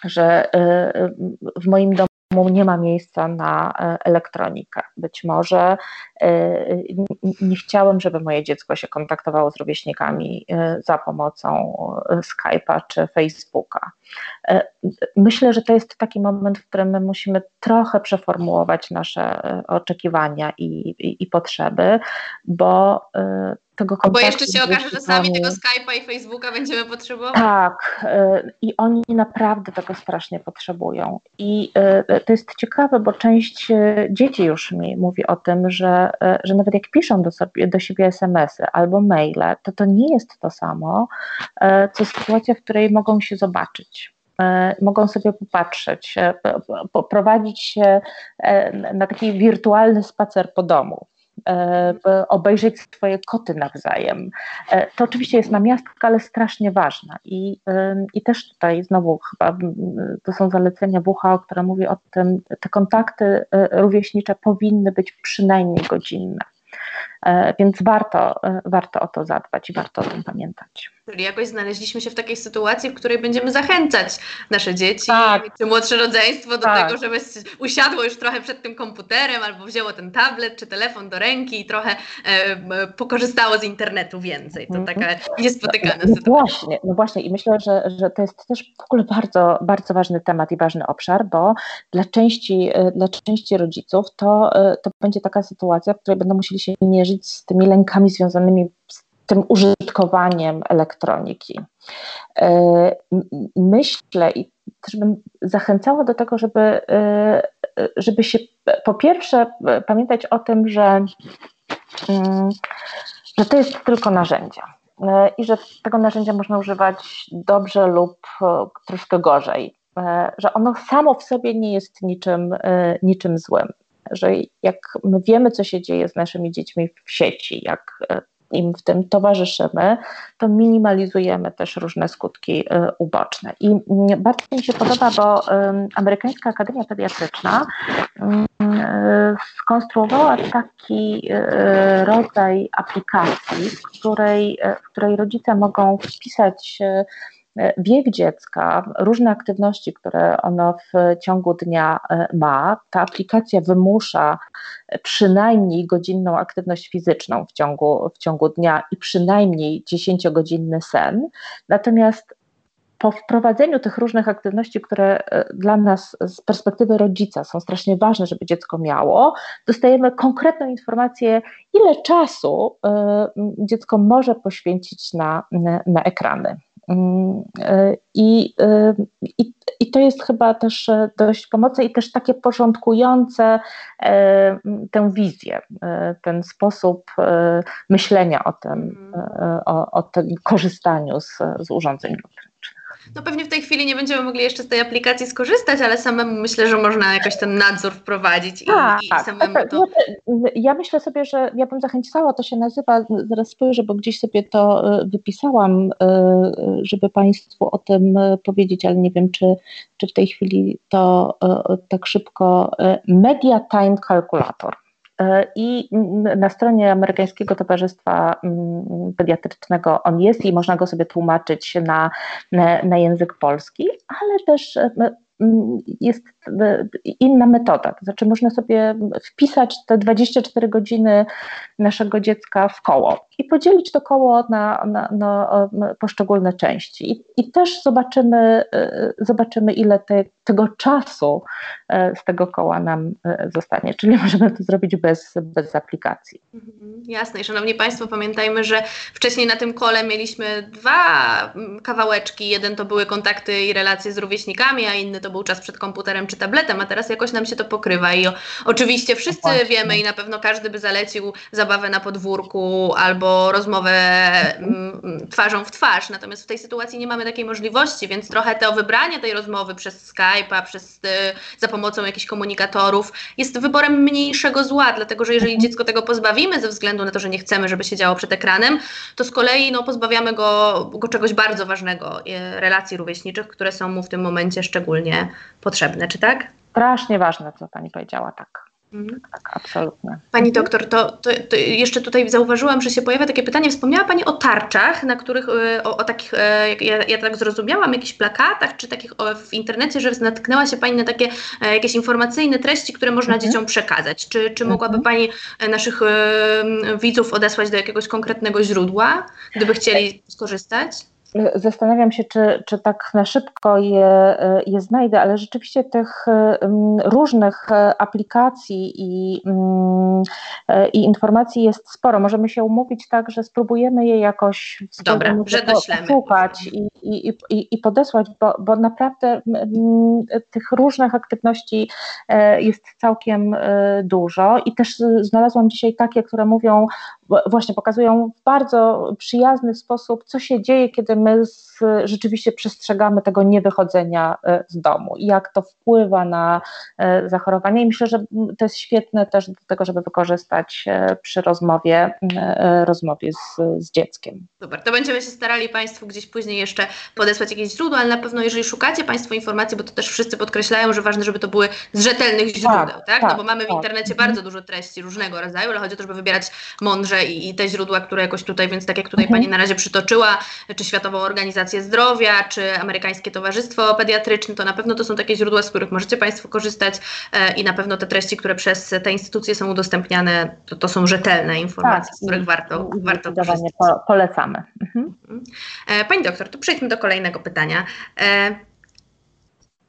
że y, w moim domu nie ma miejsca na e, elektronikę. Być może nie chciałem, żeby moje dziecko się kontaktowało z rówieśnikami e, za pomocą Skype'a czy Facebooka. Myślę, że to jest taki moment, w którym my musimy trochę przeformułować nasze oczekiwania i, i, i potrzeby, bo tego kontaktu. Bo jeszcze się okaże, że sami tego Skype'a i Facebooka będziemy potrzebować. Tak, i oni naprawdę tego strasznie potrzebują. I to jest ciekawe, bo część e, dzieci już mi mówi o tym, że, e, że nawet jak piszą do, sobie, do siebie SMS-y albo maile, to to nie jest to samo, e, co sytuacja, w której mogą się zobaczyć mogą sobie popatrzeć, poprowadzić się na taki wirtualny spacer po domu. E, obejrzeć swoje koty nawzajem. E, to oczywiście jest namiastka, ale strasznie ważna. I, I też tutaj znowu chyba to są zalecenia WHO, które mówi o tym, te kontakty e, rówieśnicze powinny być przynajmniej godzinne. Więc warto, warto o to zadbać i warto o tym pamiętać. Czyli jakoś znaleźliśmy się w takiej sytuacji, w której będziemy zachęcać nasze dzieci tak. czy młodsze rodzeństwo do tak. tego, żeby usiadło już trochę przed tym komputerem albo wzięło ten tablet czy telefon do ręki i trochę e, pokorzystało z internetu więcej. To taka mhm. niespotykana no, no, sytuacja. Właśnie, no właśnie i myślę, że, że to jest też w ogóle bardzo, bardzo ważny temat i ważny obszar, bo dla części, e, dla części rodziców to, e, to będzie taka sytuacja, w której będą musieli się mierzyć z tymi lękami związanymi z tym użytkowaniem elektroniki. E, myślę i też bym zachęcała do tego, żeby, e, żeby się po pierwsze pamiętać o tym, że, mm, że to jest tylko narzędzie e, i że tego narzędzia można używać dobrze lub troszkę gorzej, że ono samo w sobie nie jest niczym, niczym złym, że jak my wiemy, co się dzieje z naszymi dziećmi w sieci, jak im w tym towarzyszymy, to minimalizujemy też różne skutki uboczne. I bardzo mi się podoba, bo Amerykańska Akademia Pediatryczna mm, skonstruowała taki rodzaj aplikacji, w której, w której rodzice mogą wpisać wiek dziecka, różne aktywności, które ono w ciągu dnia e, ma. Ta aplikacja wymusza przynajmniej godzinną aktywność fizyczną w ciągu, w ciągu dnia i przynajmniej 10-godzinny sen. Natomiast po wprowadzeniu tych różnych aktywności, które e, dla nas z perspektywy rodzica są strasznie ważne, żeby dziecko miało, dostajemy konkretną informację, ile czasu e, dziecko może poświęcić na, na ekrany. Mm, e, I, e, i, I to jest chyba też e, dość pomocne i też takie porządkujące tę wizję, ten sposób myślenia o tym, mhm. o, o tym korzystaniu z, z urządzeń no pewnie w tej chwili nie będziemy mogli jeszcze z tej aplikacji skorzystać, ale samemu myślę, że można jakoś ten nadzór wprowadzić i, tak, i tak. samemu tak, to... Ja myślę sobie, że ja bym zachęcała, to się nazywa, zaraz spojrzę, bo gdzieś sobie to e, wypisałam, e, żeby Państwu o tym e, powiedzieć, ale nie wiem, czy, czy w tej chwili to tak szybko. Media Time Calculator. I na stronie Amerykańskiego Towarzystwa Pediatrycznego on jest i można go sobie tłumaczyć na, na, język polski, ale też Mm, jest e, inna metoda. To znaczy, można sobie wpisać te 24 godziny naszego dziecka w koło i podzielić to koło na, na, na poszczególne części. I, I, też zobaczymy, e, zobaczymy ile te, tego czasu e, z tego koła nam zostanie. Czyli możemy to zrobić bez, bez aplikacji. Mhm, jasne. I szanowni Państwo, pamiętajmy, że wcześniej na tym kole mieliśmy dwa mm, kawałeczki. Jeden to były kontakty i relacje z rówieśnikami, a inny to był czas przed komputerem czy tabletem, a teraz jakoś nam się to pokrywa i o, oczywiście wszyscy Właśnie. wiemy i na pewno każdy by zalecił zabawę na podwórku albo rozmowę m, mm, twarzą w twarz, natomiast w tej sytuacji nie mamy takiej możliwości, więc trochę to wybranie tej rozmowy przez Skype'a, przez, y, za pomocą jakichś komunikatorów jest wyborem mniejszego zła, dlatego że jeżeli mhm. dziecko tego pozbawimy ze względu na to, że nie chcemy, żeby siedziało przed ekranem, to z kolei no, pozbawiamy go, go czegoś bardzo ważnego, y, relacji rówieśniczych, które są mu w tym momencie szczególnie potrzebne, czy tak? Strasznie ważne, co Pani powiedziała, tak. Mhm. Tak, absolutnie. Pani mhm. doktor, to, to, to, jeszcze tutaj zauważyłam, że się pojawia takie pytanie. Wspomniała Pani o tarczach, na których, y, o, o takich, y, ja, ja, tak zrozumiałam, jakichś plakatach, czy takich w internecie, że natknęła się Pani na takie e, jakieś informacyjne treści, które można mhm. dzieciom przekazać. Czy, czy mogłaby mhm. Pani e, naszych widzów odesłać do jakiegoś konkretnego źródła, gdyby chcieli skorzystać? Zastanawiam się, czy, czy tak na szybko je, je znajdę, ale rzeczywiście tych różnych aplikacji i, i informacji jest sporo. Możemy się umówić tak, że spróbujemy je jakoś Dobra, że posłuchać i, i, i, i podesłać, bo, bo naprawdę tych różnych aktywności e, jest całkiem e, dużo i też znalazłam dzisiaj takie, które mówią, właśnie pokazują w bardzo przyjazny sposób, co się dzieje, kiedy my z, rzeczywiście przestrzegamy tego niewychodzenia e, z domu i jak to wpływa na e, zachorowanie. I myślę, że to jest świetne też do tego, żeby wykorzystać e, przy rozmowie, rozmowie z, z dzieckiem. Super, to będziemy się starali Państwu gdzieś później jeszcze podesłać jakieś źródła, ale na pewno jeżeli szukacie Państwo informacji, bo to też wszyscy podkreślają, że ważne, żeby to były z rzetelnych źródeł, tak? tak? no bo mamy w tak. internecie tak. bardzo dużo treści różnego rodzaju, ale chodzi o to, żeby wybierać mądrze i, i te źródła, które jakoś tutaj, więc tak jak tutaj mhm. Pani na razie przytoczyła, czy Światową Organizację Zdrowia, czy Amerykańskie Towarzystwo Pediatryczne, to na pewno to są takie źródła, z których możecie Państwo korzystać e, i na pewno te treści, które przez te instytucje są udostępniane, to, to są rzetelne informacje, tak, z których warto, i, warto korzystać. Po, polecamy. Mhm. mhm. E, pani doktor, to przejdźmy do kolejnego pytania. E,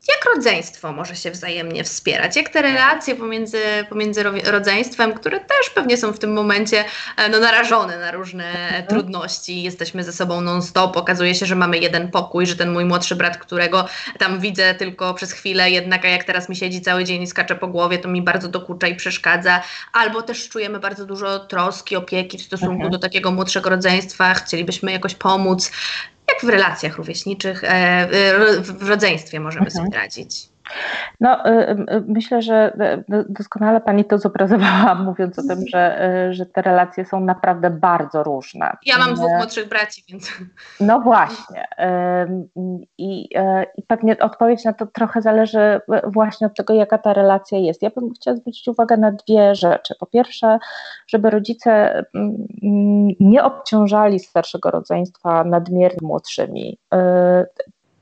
jak rodzeństwo może się wzajemnie wspierać? Jak te relacje pomiędzy, pomiędzy rodzeństwem, które też pewnie są w tym momencie e, no, narażone na różne mhm. trudności, jesteśmy ze sobą non-stop, okazuje się, że mamy jeden pokój, że ten mój młodszy brat, którego tam widzę tylko przez chwilę, jednak a jak teraz mi siedzi cały dzień i skacze po głowie, to mi bardzo dokucza i przeszkadza. Albo też czujemy bardzo dużo troski, opieki w stosunku mhm. do takiego młodszego rodzeństwa, chcielibyśmy jakoś pomóc jak w relacjach rówieśniczych, e, w rodzeństwie możemy mhm. sobie radzić? No, y, y, myślę, że y, doskonale Pani to zobrazowała, mówiąc o tym, że, że te relacje są naprawdę bardzo różne. Ja mam dwóch młodszych braci, więc. No właśnie. I, I pewnie odpowiedź na to trochę zależy właśnie od tego, jaka ta relacja jest. Ja bym chciała zwrócić uwagę na dwie rzeczy. Po pierwsze, żeby rodzice mm, nie obciążali starszego rodzeństwa nadmiernie młodszymi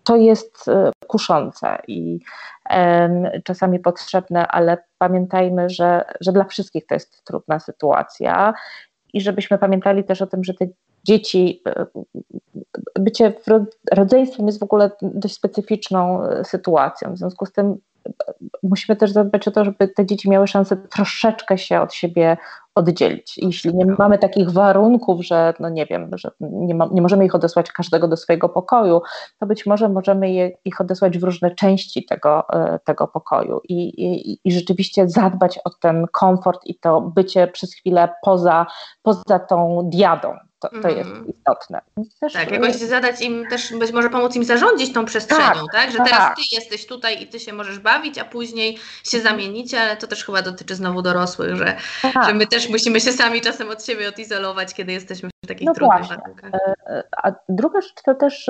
to jest e, kuszące i czasami potrzebne, ale pamiętajmy, że, że dla wszystkich to jest trudna sytuacja i żebyśmy pamiętali też o tym, że te dzieci, e, bycie rodzeństwem jest w ogóle dość specyficzną e, sytuacją. W związku z tym musimy też zadbać o to, żeby te dzieci miały szansę troszeczkę się od siebie oddzielić. Jeśli nie mamy takich warunków, że no nie wiem, że nie, ma, nie możemy ich odesłać każdego do swojego pokoju, to być może możemy je, ich odesłać w różne części tego, e, tego pokoju i, i, i rzeczywiście zadbać o ten komfort i to bycie przez chwilę poza, poza tą diadą. To, to jest mhm. istotne. Też, tak, jakoś zadać im też, być może pomóc im zarządzić tą przestrzenią, tak? tak? Że teraz tak. ty jesteś tutaj i ty się możesz bawić, a później się zamienicie, ale to też chyba dotyczy znowu dorosłych, że, tak. że my też musimy się sami czasem od siebie odizolować, kiedy jesteśmy w takich no trudnych właśnie. warunkach. E, a druga rzecz to też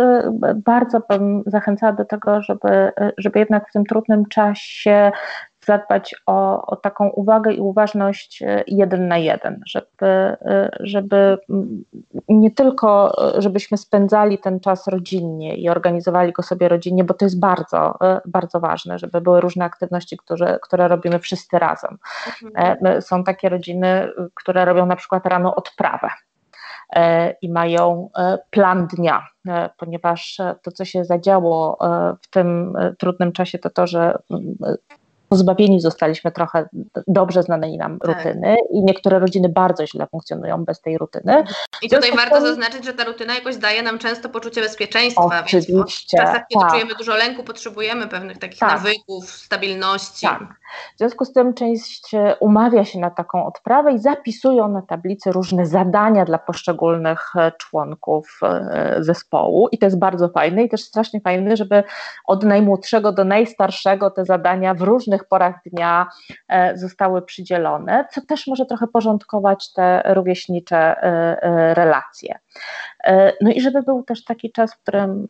bardzo bym zachęcała do tego, żeby, żeby jednak w tym trudnym czasie zadbać o, o, taką uwagę i uważność e, jeden na jeden, żeby, e, żeby nie tylko, e, żebyśmy spędzali ten czas rodzinnie i organizowali go sobie rodzinnie, bo to jest bardzo, bardzo ważne, żeby były różne aktywności, które, które robimy wszyscy razem. Mhm. Są takie rodziny, które robią na przykład rano odprawę i mają plan dnia, ponieważ to, co się zadziało w tym trudnym czasie, to to, że pozbawieni zostaliśmy trochę dobrze znanej nam tak. rutyny i niektóre rodziny bardzo źle funkcjonują bez tej rutyny. I tutaj warto zaznaczyć, że ta rutyna jakoś daje nam często poczucie bezpieczeństwa, Oczywiście, więc w czasach, kiedy tak. czujemy dużo lęku, potrzebujemy pewnych takich tak. nawyków, stabilności. Tak. W związku z tym część e, umawia się na taką odprawę i zapisują na tablicy różne zadania dla poszczególnych e, członków e, zespołu i to jest bardzo fajne i też strasznie fajne, żeby od najmłodszego do najstarszego te zadania w różnych porach dnia zostały przydzielone, co też może trochę porządkować te rówieśnicze relacje. No i żeby był też taki czas, w którym,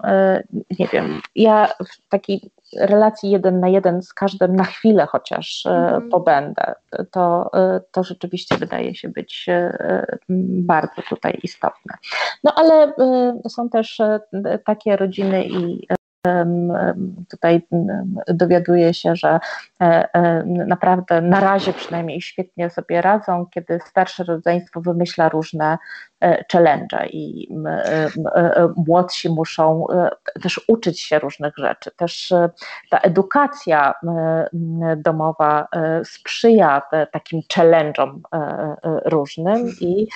nie wiem, ja w takiej relacji jeden na jeden z każdym na chwilę chociaż mm. pobędę, to, e, to rzeczywiście wydaje się być e, bardzo tutaj istotne. No ale są też takie rodziny i Tutaj dowiaduję się, że naprawdę na razie przynajmniej świetnie sobie radzą, kiedy starsze rodzeństwo wymyśla różne E, challenge i e, e, młodsi muszą też uczyć się różnych rzeczy. Też ta edukacja domowa sprzyja takim challenge'om różnym i,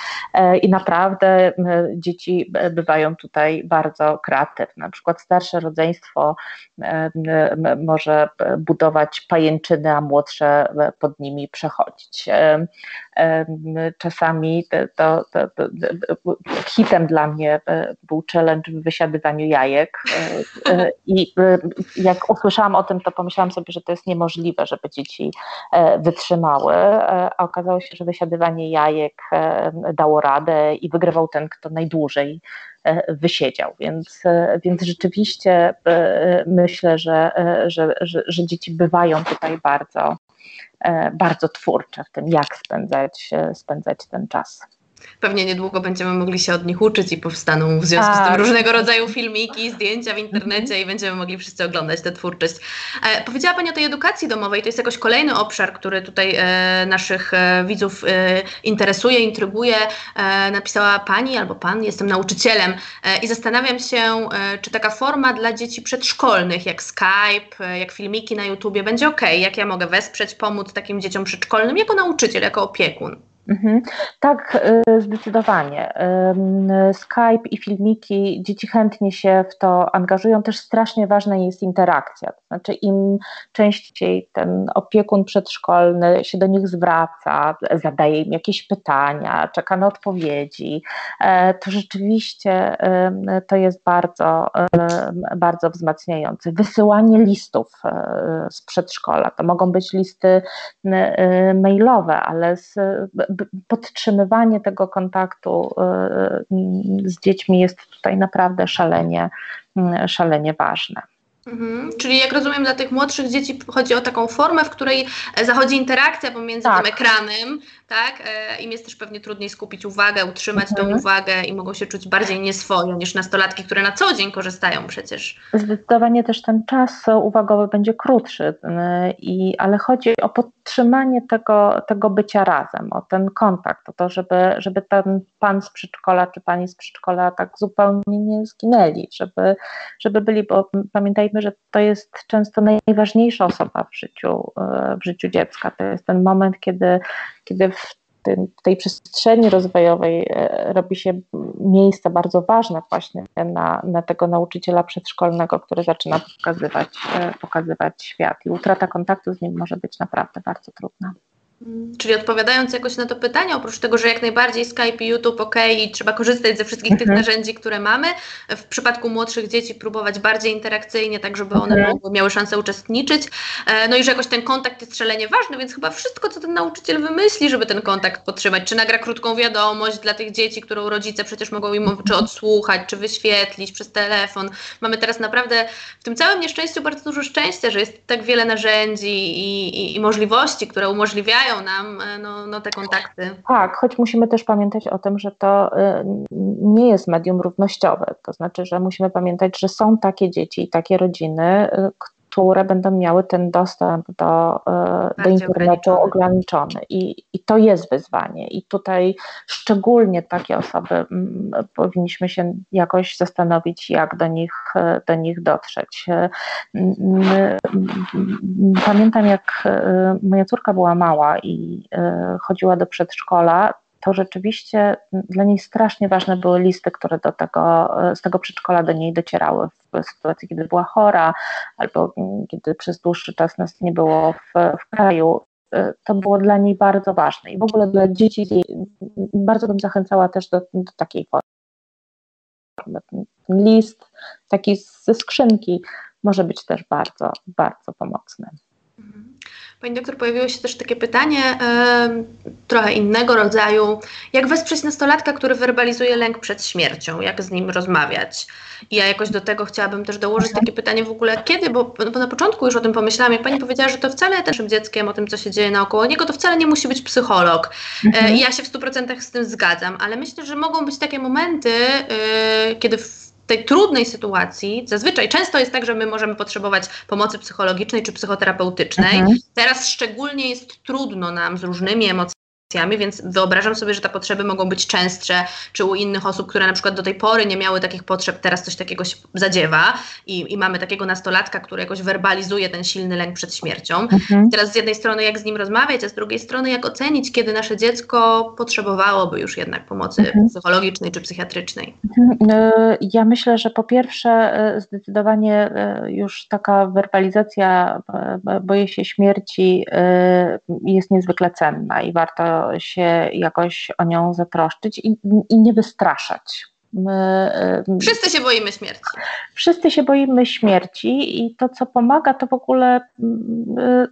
i naprawdę dzieci bywają tutaj bardzo kreatywne. Na przykład starsze rodzeństwo może budować pajęczyny, a młodsze pod nimi przechodzić. Czasami to, to, to, hitem dla mnie e, był challenge w wysiadywaniu jajek. E, e, i jak usłyszałam o tym, to pomyślałam sobie, że to jest niemożliwe, żeby dzieci wytrzymały, a okazało się, że wysiadywanie jajek dało radę i wygrywał ten, kto najdłużej wysiedział, więc, więc rzeczywiście myślę, że, że, że, że dzieci bywają tutaj bardzo, bardzo twórcze w tym, jak spędzać, spędzać ten czas. Pewnie niedługo będziemy mogli się od nich uczyć i powstaną w związku z tym tak. różnego rodzaju filmiki, zdjęcia w internecie i będziemy mogli wszyscy oglądać tę twórczość. E, powiedziała Pani o tej edukacji domowej, to jest jakoś kolejny obszar, który tutaj e, naszych e, widzów e, interesuje, intryguje. E, napisała Pani albo Pan, jestem nauczycielem e, i zastanawiam się, czy taka forma dla dzieci przedszkolnych, jak Skype, jak filmiki na YouTubie, będzie ok, jak ja mogę wesprzeć, pomóc takim dzieciom przedszkolnym jako nauczyciel, jako opiekun. Mhm. Tak, y, zdecydowanie. Skype i filmiki, dzieci chętnie się w to angażują. Też strasznie ważna jest interakcja. To znaczy, im częściej ten opiekun przedszkolny się do nich zwraca, zadaje im jakieś pytania, czeka na odpowiedzi, e, to rzeczywiście to jest bardzo, bardzo wzmacniające. Wysyłanie listów e, z przedszkola. To mogą być listy mailowe, ale z podtrzymywanie tego kontaktu y, z dziećmi jest tutaj naprawdę szalenie, y, szalenie ważne. Mhm. Czyli jak rozumiem, dla tych młodszych dzieci chodzi o taką formę, w której zachodzi interakcja pomiędzy tak. tym ekranem, tak? E, Im jest też pewnie trudniej skupić uwagę, utrzymać mhm. tą uwagę i mogą się czuć bardziej nieswojo niż nastolatki, które na co dzień korzystają przecież. Zdecydowanie też ten czas uwagowy będzie krótszy, y, i, ale chodzi o podtrzymanie tego, tego bycia razem, o ten kontakt, o to, żeby, żeby ten pan z przedszkola czy pani z przedszkola tak zupełnie nie zginęli, żeby, żeby byli, bo pamiętajmy, że to jest często najważniejsza osoba w życiu, y, w życiu dziecka. To jest ten moment, kiedy kiedy w, tej przestrzeni rozwojowej e, robi się miejsce bardzo ważne właśnie na, na tego nauczyciela przedszkolnego, który zaczyna pokazywać, e, pokazywać świat i utrata kontaktu z nim może być naprawdę bardzo trudna. Czyli odpowiadając jakoś na to pytanie, oprócz tego, że jak najbardziej Skype i YouTube ok i trzeba korzystać ze wszystkich tych mhm. narzędzi, które mamy, w przypadku młodszych dzieci próbować bardziej interakcyjnie, tak żeby one mhm. mogły, miały szansę uczestniczyć. E, no i że jakoś ten kontakt jest szalenie ważny, więc chyba wszystko, co ten nauczyciel wymyśli, żeby ten kontakt podtrzymać, czy nagra krótką wiadomość dla tych dzieci, którą rodzice przecież mogą im czy odsłuchać, czy wyświetlić przez telefon. Mamy teraz naprawdę w tym całym nieszczęściu bardzo dużo szczęścia, że jest tak wiele narzędzi i, i, i możliwości, które umożliwiają nam e, no, no, te kontakty. Tak, choć musimy też pamiętać o tym, że to e, nie jest medium równościowe. To znaczy, że musimy pamiętać, że są takie dzieci i takie rodziny, e, które będą miały ten dostęp do, e, do internetu ograniczony. I, I to jest wyzwanie. I tutaj szczególnie takie osoby powinniśmy się jakoś zastanowić, jak do nich, e, do nich dotrzeć. E, pamiętam, jak moja córka była mała i chodziła do przedszkola, to rzeczywiście dla niej strasznie ważne były listy, które do tego, z tego przedszkola do niej docierały w sytuacji, kiedy była chora albo kiedy przez dłuższy czas nas nie było w, w kraju. To było dla niej bardzo ważne i w ogóle dla dzieci bardzo bym zachęcała też do, do takiej formy. List taki ze skrzynki może być też bardzo, bardzo pomocny. Pani doktor, pojawiło się też takie pytanie trochę innego rodzaju. Jak wesprzeć nastolatka, który werbalizuje lęk przed śmiercią? Jak z nim rozmawiać? I ja jakoś do tego chciałabym też dołożyć mhm. takie pytanie w ogóle kiedy, bo, bo na początku już o tym pomyślałam, jak Pani powiedziała, że to wcale też dzieckiem, o tym, co się dzieje naokoło niego, to wcale nie musi być psycholog. Mhm. I ja się w 100% z tym zgadzam, ale myślę, że mogą być takie momenty, yy, kiedy w tej trudnej sytuacji, zazwyczaj często jest tak, że my możemy potrzebować pomocy psychologicznej czy psychoterapeutycznej. Mhm. Teraz szczególnie jest trudno nam z różnymi emocjami więc wyobrażam sobie, że te potrzeby mogą być częstsze, czy u innych osób, które na przykład do tej pory nie miały takich potrzeb, teraz coś takiego się zadziewa i, i mamy takiego nastolatka, który jakoś werbalizuje ten silny lęk przed śmiercią. Mhm. Teraz z jednej strony jak z nim rozmawiać, a z drugiej strony jak ocenić, kiedy nasze dziecko potrzebowałoby już jednak pomocy mhm. psychologicznej czy psychiatrycznej. Mhm. E, ja myślę, że po pierwsze e, zdecydowanie e, już taka werbalizacja boję się śmierci jest niezwykle cenna i warto się jakoś o nią zatroszczyć i, i nie wystraszać. My, wszyscy się boimy śmierci. Wszyscy się boimy śmierci i to, co pomaga, to w ogóle,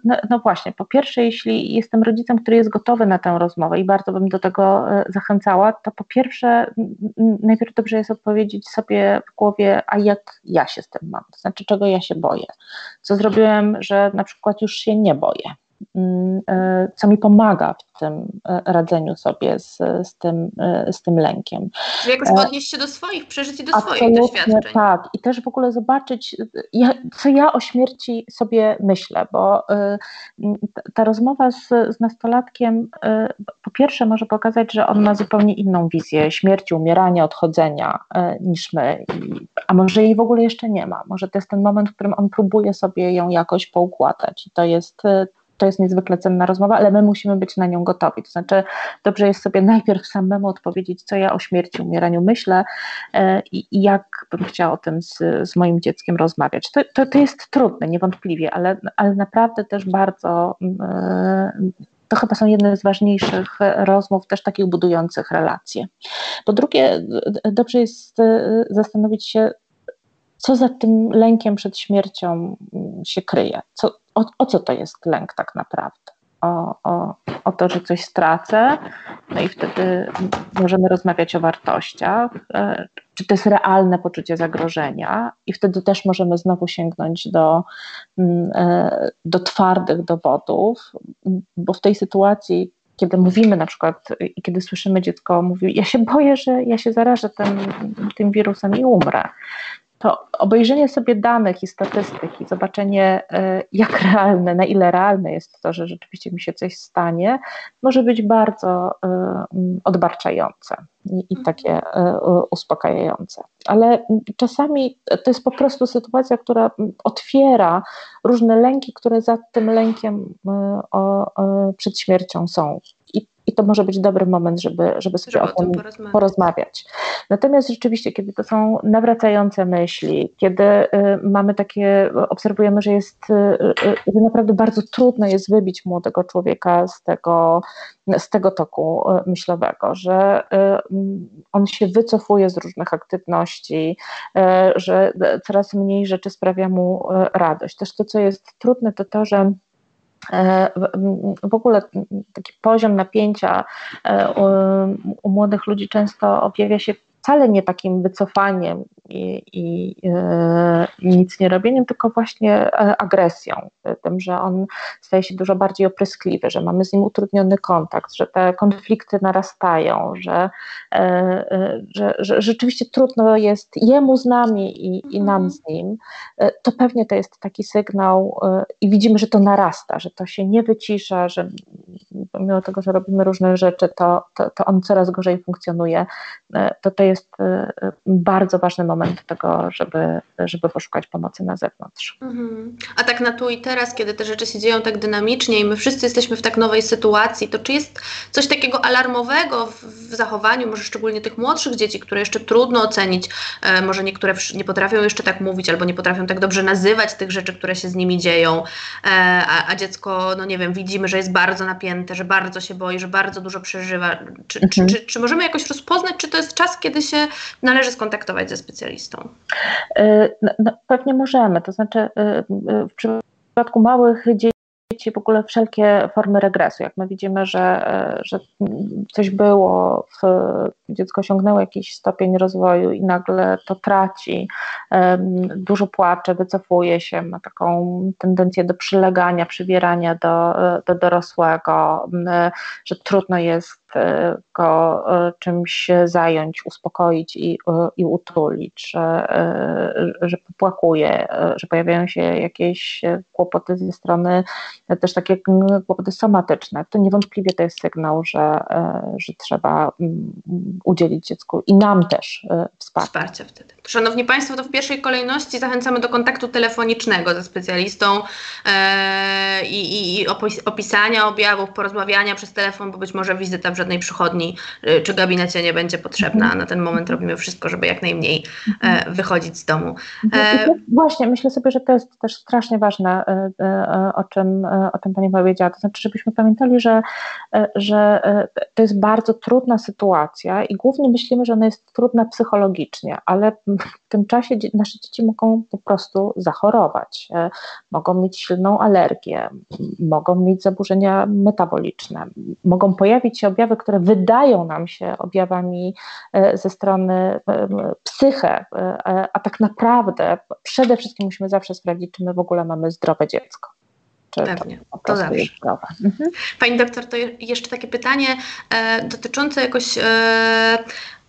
no, no, właśnie, po pierwsze, jeśli jestem rodzicem, który jest gotowy na tę rozmowę i bardzo bym do tego e, zachęcała, to po pierwsze, najpierw dobrze jest odpowiedzieć sobie w głowie, a jak ja się z tym mam, to znaczy, czego ja się boję, co zrobiłem, że na przykład już się nie boję co mi pomaga w tym e, radzeniu sobie z, z, tym, e, z tym lękiem. Czyli jakoś odnieść się do swoich przeżyć i do swoich doświadczeń. Tak, i też w ogóle zobaczyć, co ja o śmierci sobie myślę, bo ta rozmowa z, z nastolatkiem po pierwsze może pokazać, że on ma zupełnie inną wizję śmierci, umierania, odchodzenia niż my, a może jej w ogóle jeszcze nie ma. Może to jest ten moment, w którym on próbuje sobie ją jakoś poukładać i to jest to jest niezwykle cenna rozmowa, ale my musimy być na nią gotowi. To znaczy, dobrze jest sobie najpierw samemu odpowiedzieć, co ja o śmierci, umieraniu myślę e, i, i jak bym chciała o tym z, z moim dzieckiem rozmawiać. To, to, to jest trudne, niewątpliwie, ale, ale naprawdę też bardzo. E, to chyba są jedne z ważniejszych rozmów, też takich budujących relacje. Po drugie, dobrze jest e, zastanowić się, co za tym lękiem przed śmiercią się kryje. Co, o, o co to jest lęk tak naprawdę? O, o, o to, że coś stracę, no i wtedy możemy rozmawiać o wartościach, e, czy to jest realne poczucie zagrożenia, i wtedy też możemy znowu sięgnąć do, mm, e, do twardych dowodów, bo w tej sytuacji kiedy mówimy na przykład i kiedy słyszymy dziecko mówi, ja się boję, że ja się zarażę tym, tym wirusem i umrę, to obejrzenie sobie danych i statystyk i zobaczenie, e, jak realne, na ile realne jest to, że rzeczywiście mi się coś stanie, może być bardzo e, odbarczające i, i takie e, uspokajające. Ale czasami to jest po prostu sytuacja, która otwiera różne lęki, które za tym lękiem przed śmiercią są. I to może być dobry moment, żeby, żeby sobie żeby o tym porozmawiać. porozmawiać. Natomiast rzeczywiście, kiedy to są nawracające myśli, kiedy y, mamy takie, obserwujemy, że jest, y, y, że naprawdę bardzo trudno jest wybić młodego człowieka z tego, z tego toku myślowego, że on się wycofuje z różnych aktywności, że coraz mniej rzeczy sprawia mu radość. Też to, co jest trudne, to to, że w ogóle taki poziom napięcia e, u, młodych ludzi często objawia się wcale nie takim wycofaniem i, i, e, i, nic nie robieniem, tylko właśnie e, agresją, tym, że on staje się dużo bardziej opryskliwy, że mamy z nim utrudniony kontakt, że te konflikty narastają, że, e, że, że rzeczywiście trudno jest jemu z nami i, i nam z nim, to pewnie to jest taki sygnał i widzimy, że to narasta, że to się nie wycisza, że pomimo tego, że robimy różne rzeczy, to, to, to on coraz gorzej funkcjonuje, to to jest bardzo ważny moment tego, żeby, żeby poszukać pomocy na zewnątrz. Mhm. A tak na tu i teraz, kiedy te rzeczy się dzieją tak dynamicznie i my wszyscy jesteśmy w tak nowej sytuacji, to czy jest coś takiego alarmowego w, w zachowaniu, może szczególnie tych młodszych dzieci, które jeszcze trudno ocenić, e, może niektóre nie potrafią jeszcze tak mówić albo nie potrafią tak dobrze nazywać tych rzeczy, które się z nimi dzieją, e, a, a, dziecko, no nie wiem, widzimy, że jest bardzo napięte, że bardzo się boi, że bardzo dużo przeżywa. Czy, mhm. czy, czy, czy możemy jakoś rozpoznać, czy to jest czas, kiedy się należy skontaktować ze specjalistą? Y, no, no, pewnie możemy. To znaczy, y, y, w przypadku małych dzieci w ogóle wszelkie formy regresu. Jak my widzimy, że, że coś było, w, dziecko osiągnęło jakiś stopień rozwoju i nagle to traci, dużo płacze, wycofuje się, ma taką tendencję do przylegania, przybierania do, do dorosłego, że trudno jest go e, czymś zająć, uspokoić i, e, i utulić, że, e, że popłakuje, że pojawiają się jakieś kłopoty ze strony też takie kłopoty somatyczne, to niewątpliwie to jest sygnał, że, że trzeba udzielić dziecku i nam też wsparcia. Wsparcia wtedy. Szanowni Państwo, to w pierwszej kolejności zachęcamy do kontaktu telefonicznego ze specjalistą e, i, i opisania objawów, porozmawiania przez telefon, bo być może wizyta w żadnej przychodni e, czy gabinecie nie będzie potrzebna. Mhm. Na ten moment robimy wszystko, żeby jak najmniej e, mhm. wychodzić z domu. E, właśnie, myślę sobie, że to jest też strasznie ważne, e, o czym, o czym Pani powiedziała. To znaczy, żebyśmy pamiętali, że, że to jest bardzo trudna sytuacja i głównie myślimy, że ona jest trudna psychologicznie, ale w tym czasie nasze dzieci mogą po prostu zachorować, e, mogą mieć silną alergię, mogą mieć zaburzenia metaboliczne, mogą pojawić się objawy, które wydają nam się objawami e, ze strony e, psyche, a tak naprawdę przede wszystkim musimy zawsze sprawdzić, czy my w ogóle mamy zdrowe dziecko. Czy Pewnie, to, to zawsze. Mhm. Pani doktor, to jeszcze takie pytanie e, dotyczące jakoś e,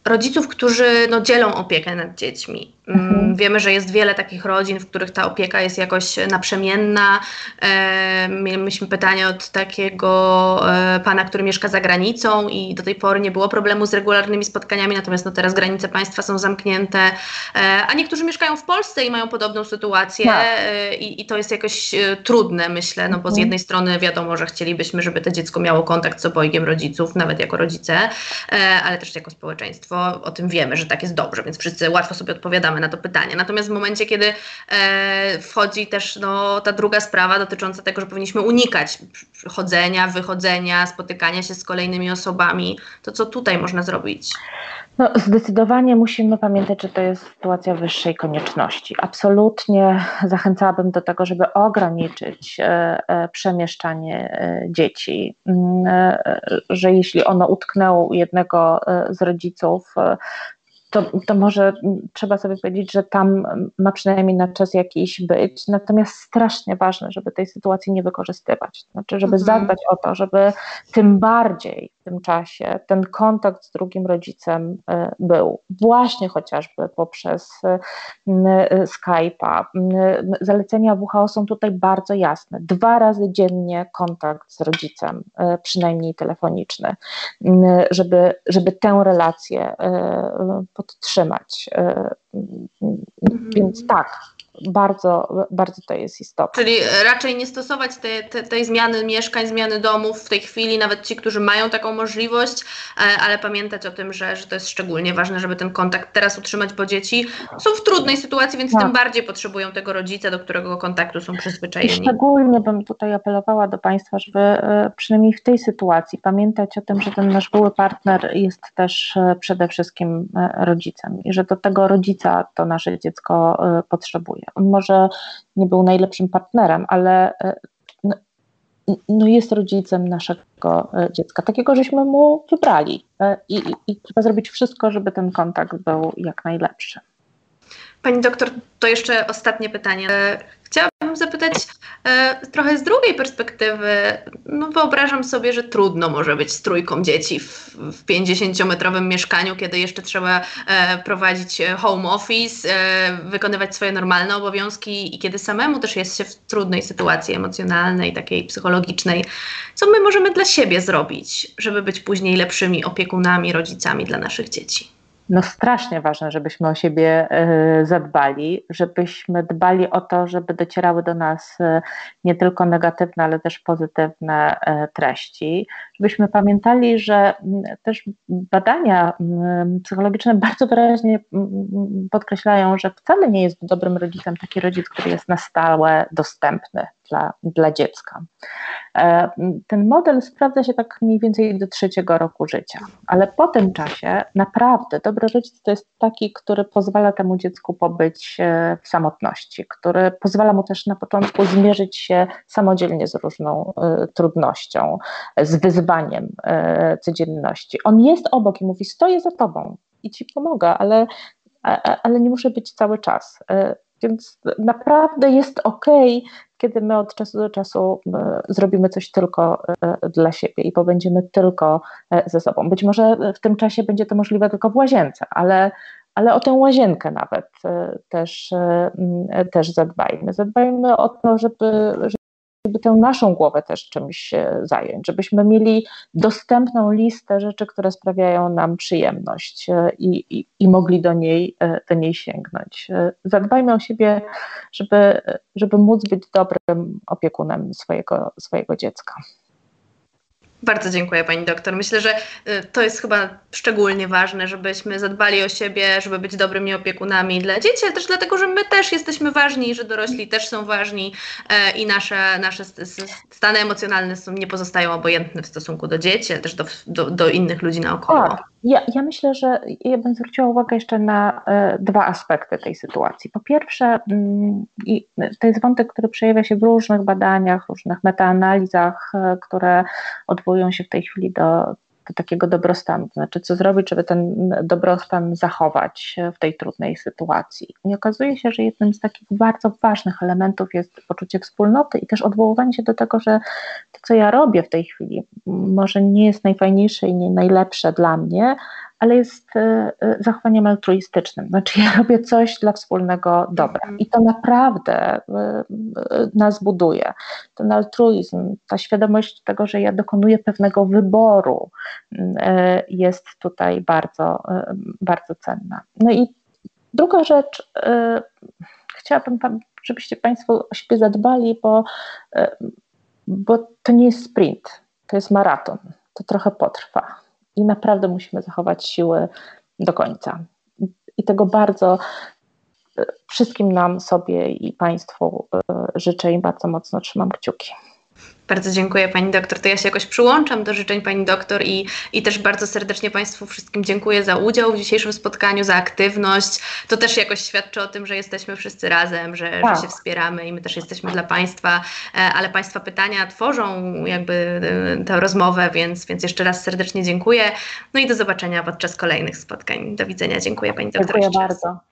rodziców, którzy no, dzielą opiekę nad dziećmi. Mm, mhm. Wiemy, że jest wiele takich rodzin, w których ta opieka jest jakoś naprzemienna. E, mieliśmy pytanie od takiego e, pana, który mieszka za granicą i do tej pory nie było problemu z regularnymi spotkaniami, natomiast no, teraz granice państwa są zamknięte, e, a niektórzy mieszkają w Polsce i mają podobną sytuację tak. e, i, i, to jest jakoś e, trudne, myślę, no bo z mhm. jednej strony wiadomo, że chcielibyśmy, żeby to dziecko miało kontakt z obojgiem rodziców, nawet jako rodzice, e, ale też jako społeczeństwo. O tym wiemy, że tak jest dobrze, więc wszyscy łatwo sobie odpowiadamy na to pytanie. Natomiast w momencie, kiedy e, wchodzi też no, ta druga sprawa dotycząca tego, że powinniśmy unikać chodzenia, wychodzenia, spotykania się z kolejnymi osobami, to co tutaj można zrobić? No, zdecydowanie musimy pamiętać, że to jest sytuacja wyższej konieczności. Absolutnie zachęcałabym do tego, żeby ograniczyć e, e, przemieszczanie e, dzieci, mm, że jeśli ono utknęło u jednego z rodziców, to, to może trzeba sobie powiedzieć, że tam ma przynajmniej na czas jakiś być. Natomiast strasznie ważne, żeby tej sytuacji nie wykorzystywać. Znaczy, żeby mhm. zadbać o to, żeby tym bardziej w tym czasie ten kontakt z drugim rodzicem e, był. Właśnie chociażby poprzez e, Skype'a. Zalecenia WHO są tutaj bardzo jasne. Dwa razy dziennie kontakt z rodzicem, przynajmniej telefoniczny, żeby, żeby tę relację podtrzymać. Więc tak, bardzo, bardzo to jest istotne. Czyli raczej nie stosować te, te, tej zmiany mieszkań, zmiany domów w tej chwili, nawet ci, którzy mają taką możliwość, e, ale pamiętać o tym, że, że to jest szczególnie ważne, żeby ten kontakt teraz utrzymać, bo dzieci są w trudnej sytuacji, więc tak. tym bardziej potrzebują tego rodzica, do którego kontaktu są przyzwyczajeni. I szczególnie bym tutaj apelowała do Państwa, żeby e, przynajmniej w tej sytuacji pamiętać o tym, że ten nasz były partner jest też e, przede wszystkim rodzicem i że do tego rodzica to nasze dziecko potrzebuje. Może nie był najlepszym partnerem, ale e, no, no jest rodzicem naszego e, dziecka, takiego żeśmy mu wybrali e, i, i, i trzeba zrobić wszystko, żeby ten kontakt był jak najlepszy. Pani doktor, to jeszcze ostatnie pytanie. Chciałabym zapytać e, trochę z drugiej perspektywy. No wyobrażam sobie, że trudno może być z trójką dzieci w, w 50-metrowym mieszkaniu, kiedy jeszcze trzeba e, prowadzić home office, e, wykonywać swoje normalne obowiązki i kiedy samemu też jest się w trudnej sytuacji emocjonalnej, takiej psychologicznej. Co my możemy dla siebie zrobić, żeby być później lepszymi opiekunami, rodzicami dla naszych dzieci? No strasznie ważne, żebyśmy o siebie e, zadbali, żebyśmy dbali o to, żeby docierały do nas e, nie tylko negatywne, ale też pozytywne e, treści, żebyśmy pamiętali, że też badania psychologiczne bardzo wyraźnie podkreślają, że wcale nie jest dobrym rodzicem taki rodzic, który jest na stałe dostępny dla, dla dziecka. E, ten model sprawdza się tak mniej więcej do trzeciego roku życia, ale po tym czasie naprawdę dobry rodzic to jest taki, który pozwala temu dziecku pobyć e, w samotności, który pozwala mu też na początku zmierzyć się samodzielnie z różną e, trudnością, z wyzwaniem codzienności. On jest obok i mówi: Stoję za tobą i ci pomogę, ale, ale nie muszę być cały czas. Więc naprawdę jest ok, kiedy my od czasu do czasu e, zrobimy coś tylko e, dla siebie i pobędziemy tylko e, ze sobą. Być może w tym czasie będzie to możliwe tylko w łazience, ale, ale o tę łazienkę nawet też, też zadbajmy. Zadbajmy o to, żeby, żeby tę naszą głowę też czymś zająć, żebyśmy mieli dostępną listę rzeczy, które sprawiają nam przyjemność e, i, i, i mogli do niej, e, do niej sięgnąć. E, zadbajmy o siebie, żeby, żeby móc być dobrym opiekunem swojego, swojego dziecka. Bardzo dziękuję Pani doktor. Myślę, że y, to jest chyba szczególnie ważne, żebyśmy zadbali o siebie, żeby być dobrymi opiekunami dla dzieci, ale też dlatego, że my też jesteśmy ważni, że dorośli też są ważni e, i nasze, nasze stany emocjonalne są, nie pozostają obojętne w stosunku do dzieci, ale też do, do, do innych ludzi naokoło. Ja, ja myślę, że ja bym zwróciła uwagę jeszcze na e, dwa aspekty tej sytuacji. Po pierwsze, mm, i to jest wątek, który przejawia się w różnych badaniach, różnych metaanalizach, e, które odwołują się w tej chwili do takiego dobrostanu, to znaczy co zrobić, żeby ten dobrostan zachować w tej trudnej sytuacji. I okazuje się, że jednym z takich bardzo ważnych elementów jest poczucie wspólnoty i też odwoływanie się do tego, że to, co ja robię w tej chwili, może nie jest najfajniejsze i nie najlepsze dla mnie, ale jest zachowaniem altruistycznym. Znaczy, ja robię coś dla wspólnego dobra mhm. i to naprawdę nas buduje. Ten altruizm, ta świadomość tego, że ja dokonuję pewnego wyboru, jest tutaj bardzo, bardzo cenna. No i druga rzecz, chciałabym, żebyście Państwo o siebie zadbali, bo, bo to nie jest sprint, to jest maraton. To trochę potrwa i naprawdę musimy zachować siły do końca. I tego bardzo wszystkim nam, sobie i Państwu życzę i bardzo mocno trzymam kciuki. Bardzo dziękuję Pani doktor. To ja się jakoś przyłączam do życzeń Pani doktor i, i też bardzo serdecznie Państwu wszystkim dziękuję za udział w dzisiejszym spotkaniu, za aktywność. To też jakoś świadczy o tym, że jesteśmy wszyscy razem, że, tak. że się wspieramy i my też jesteśmy dla Państwa, e, ale Państwa pytania tworzą jakby e, tę rozmowę, więc, więc jeszcze raz serdecznie dziękuję. No i do zobaczenia podczas kolejnych spotkań. Do widzenia. Dziękuję Pani doktor. Dziękuję bardzo.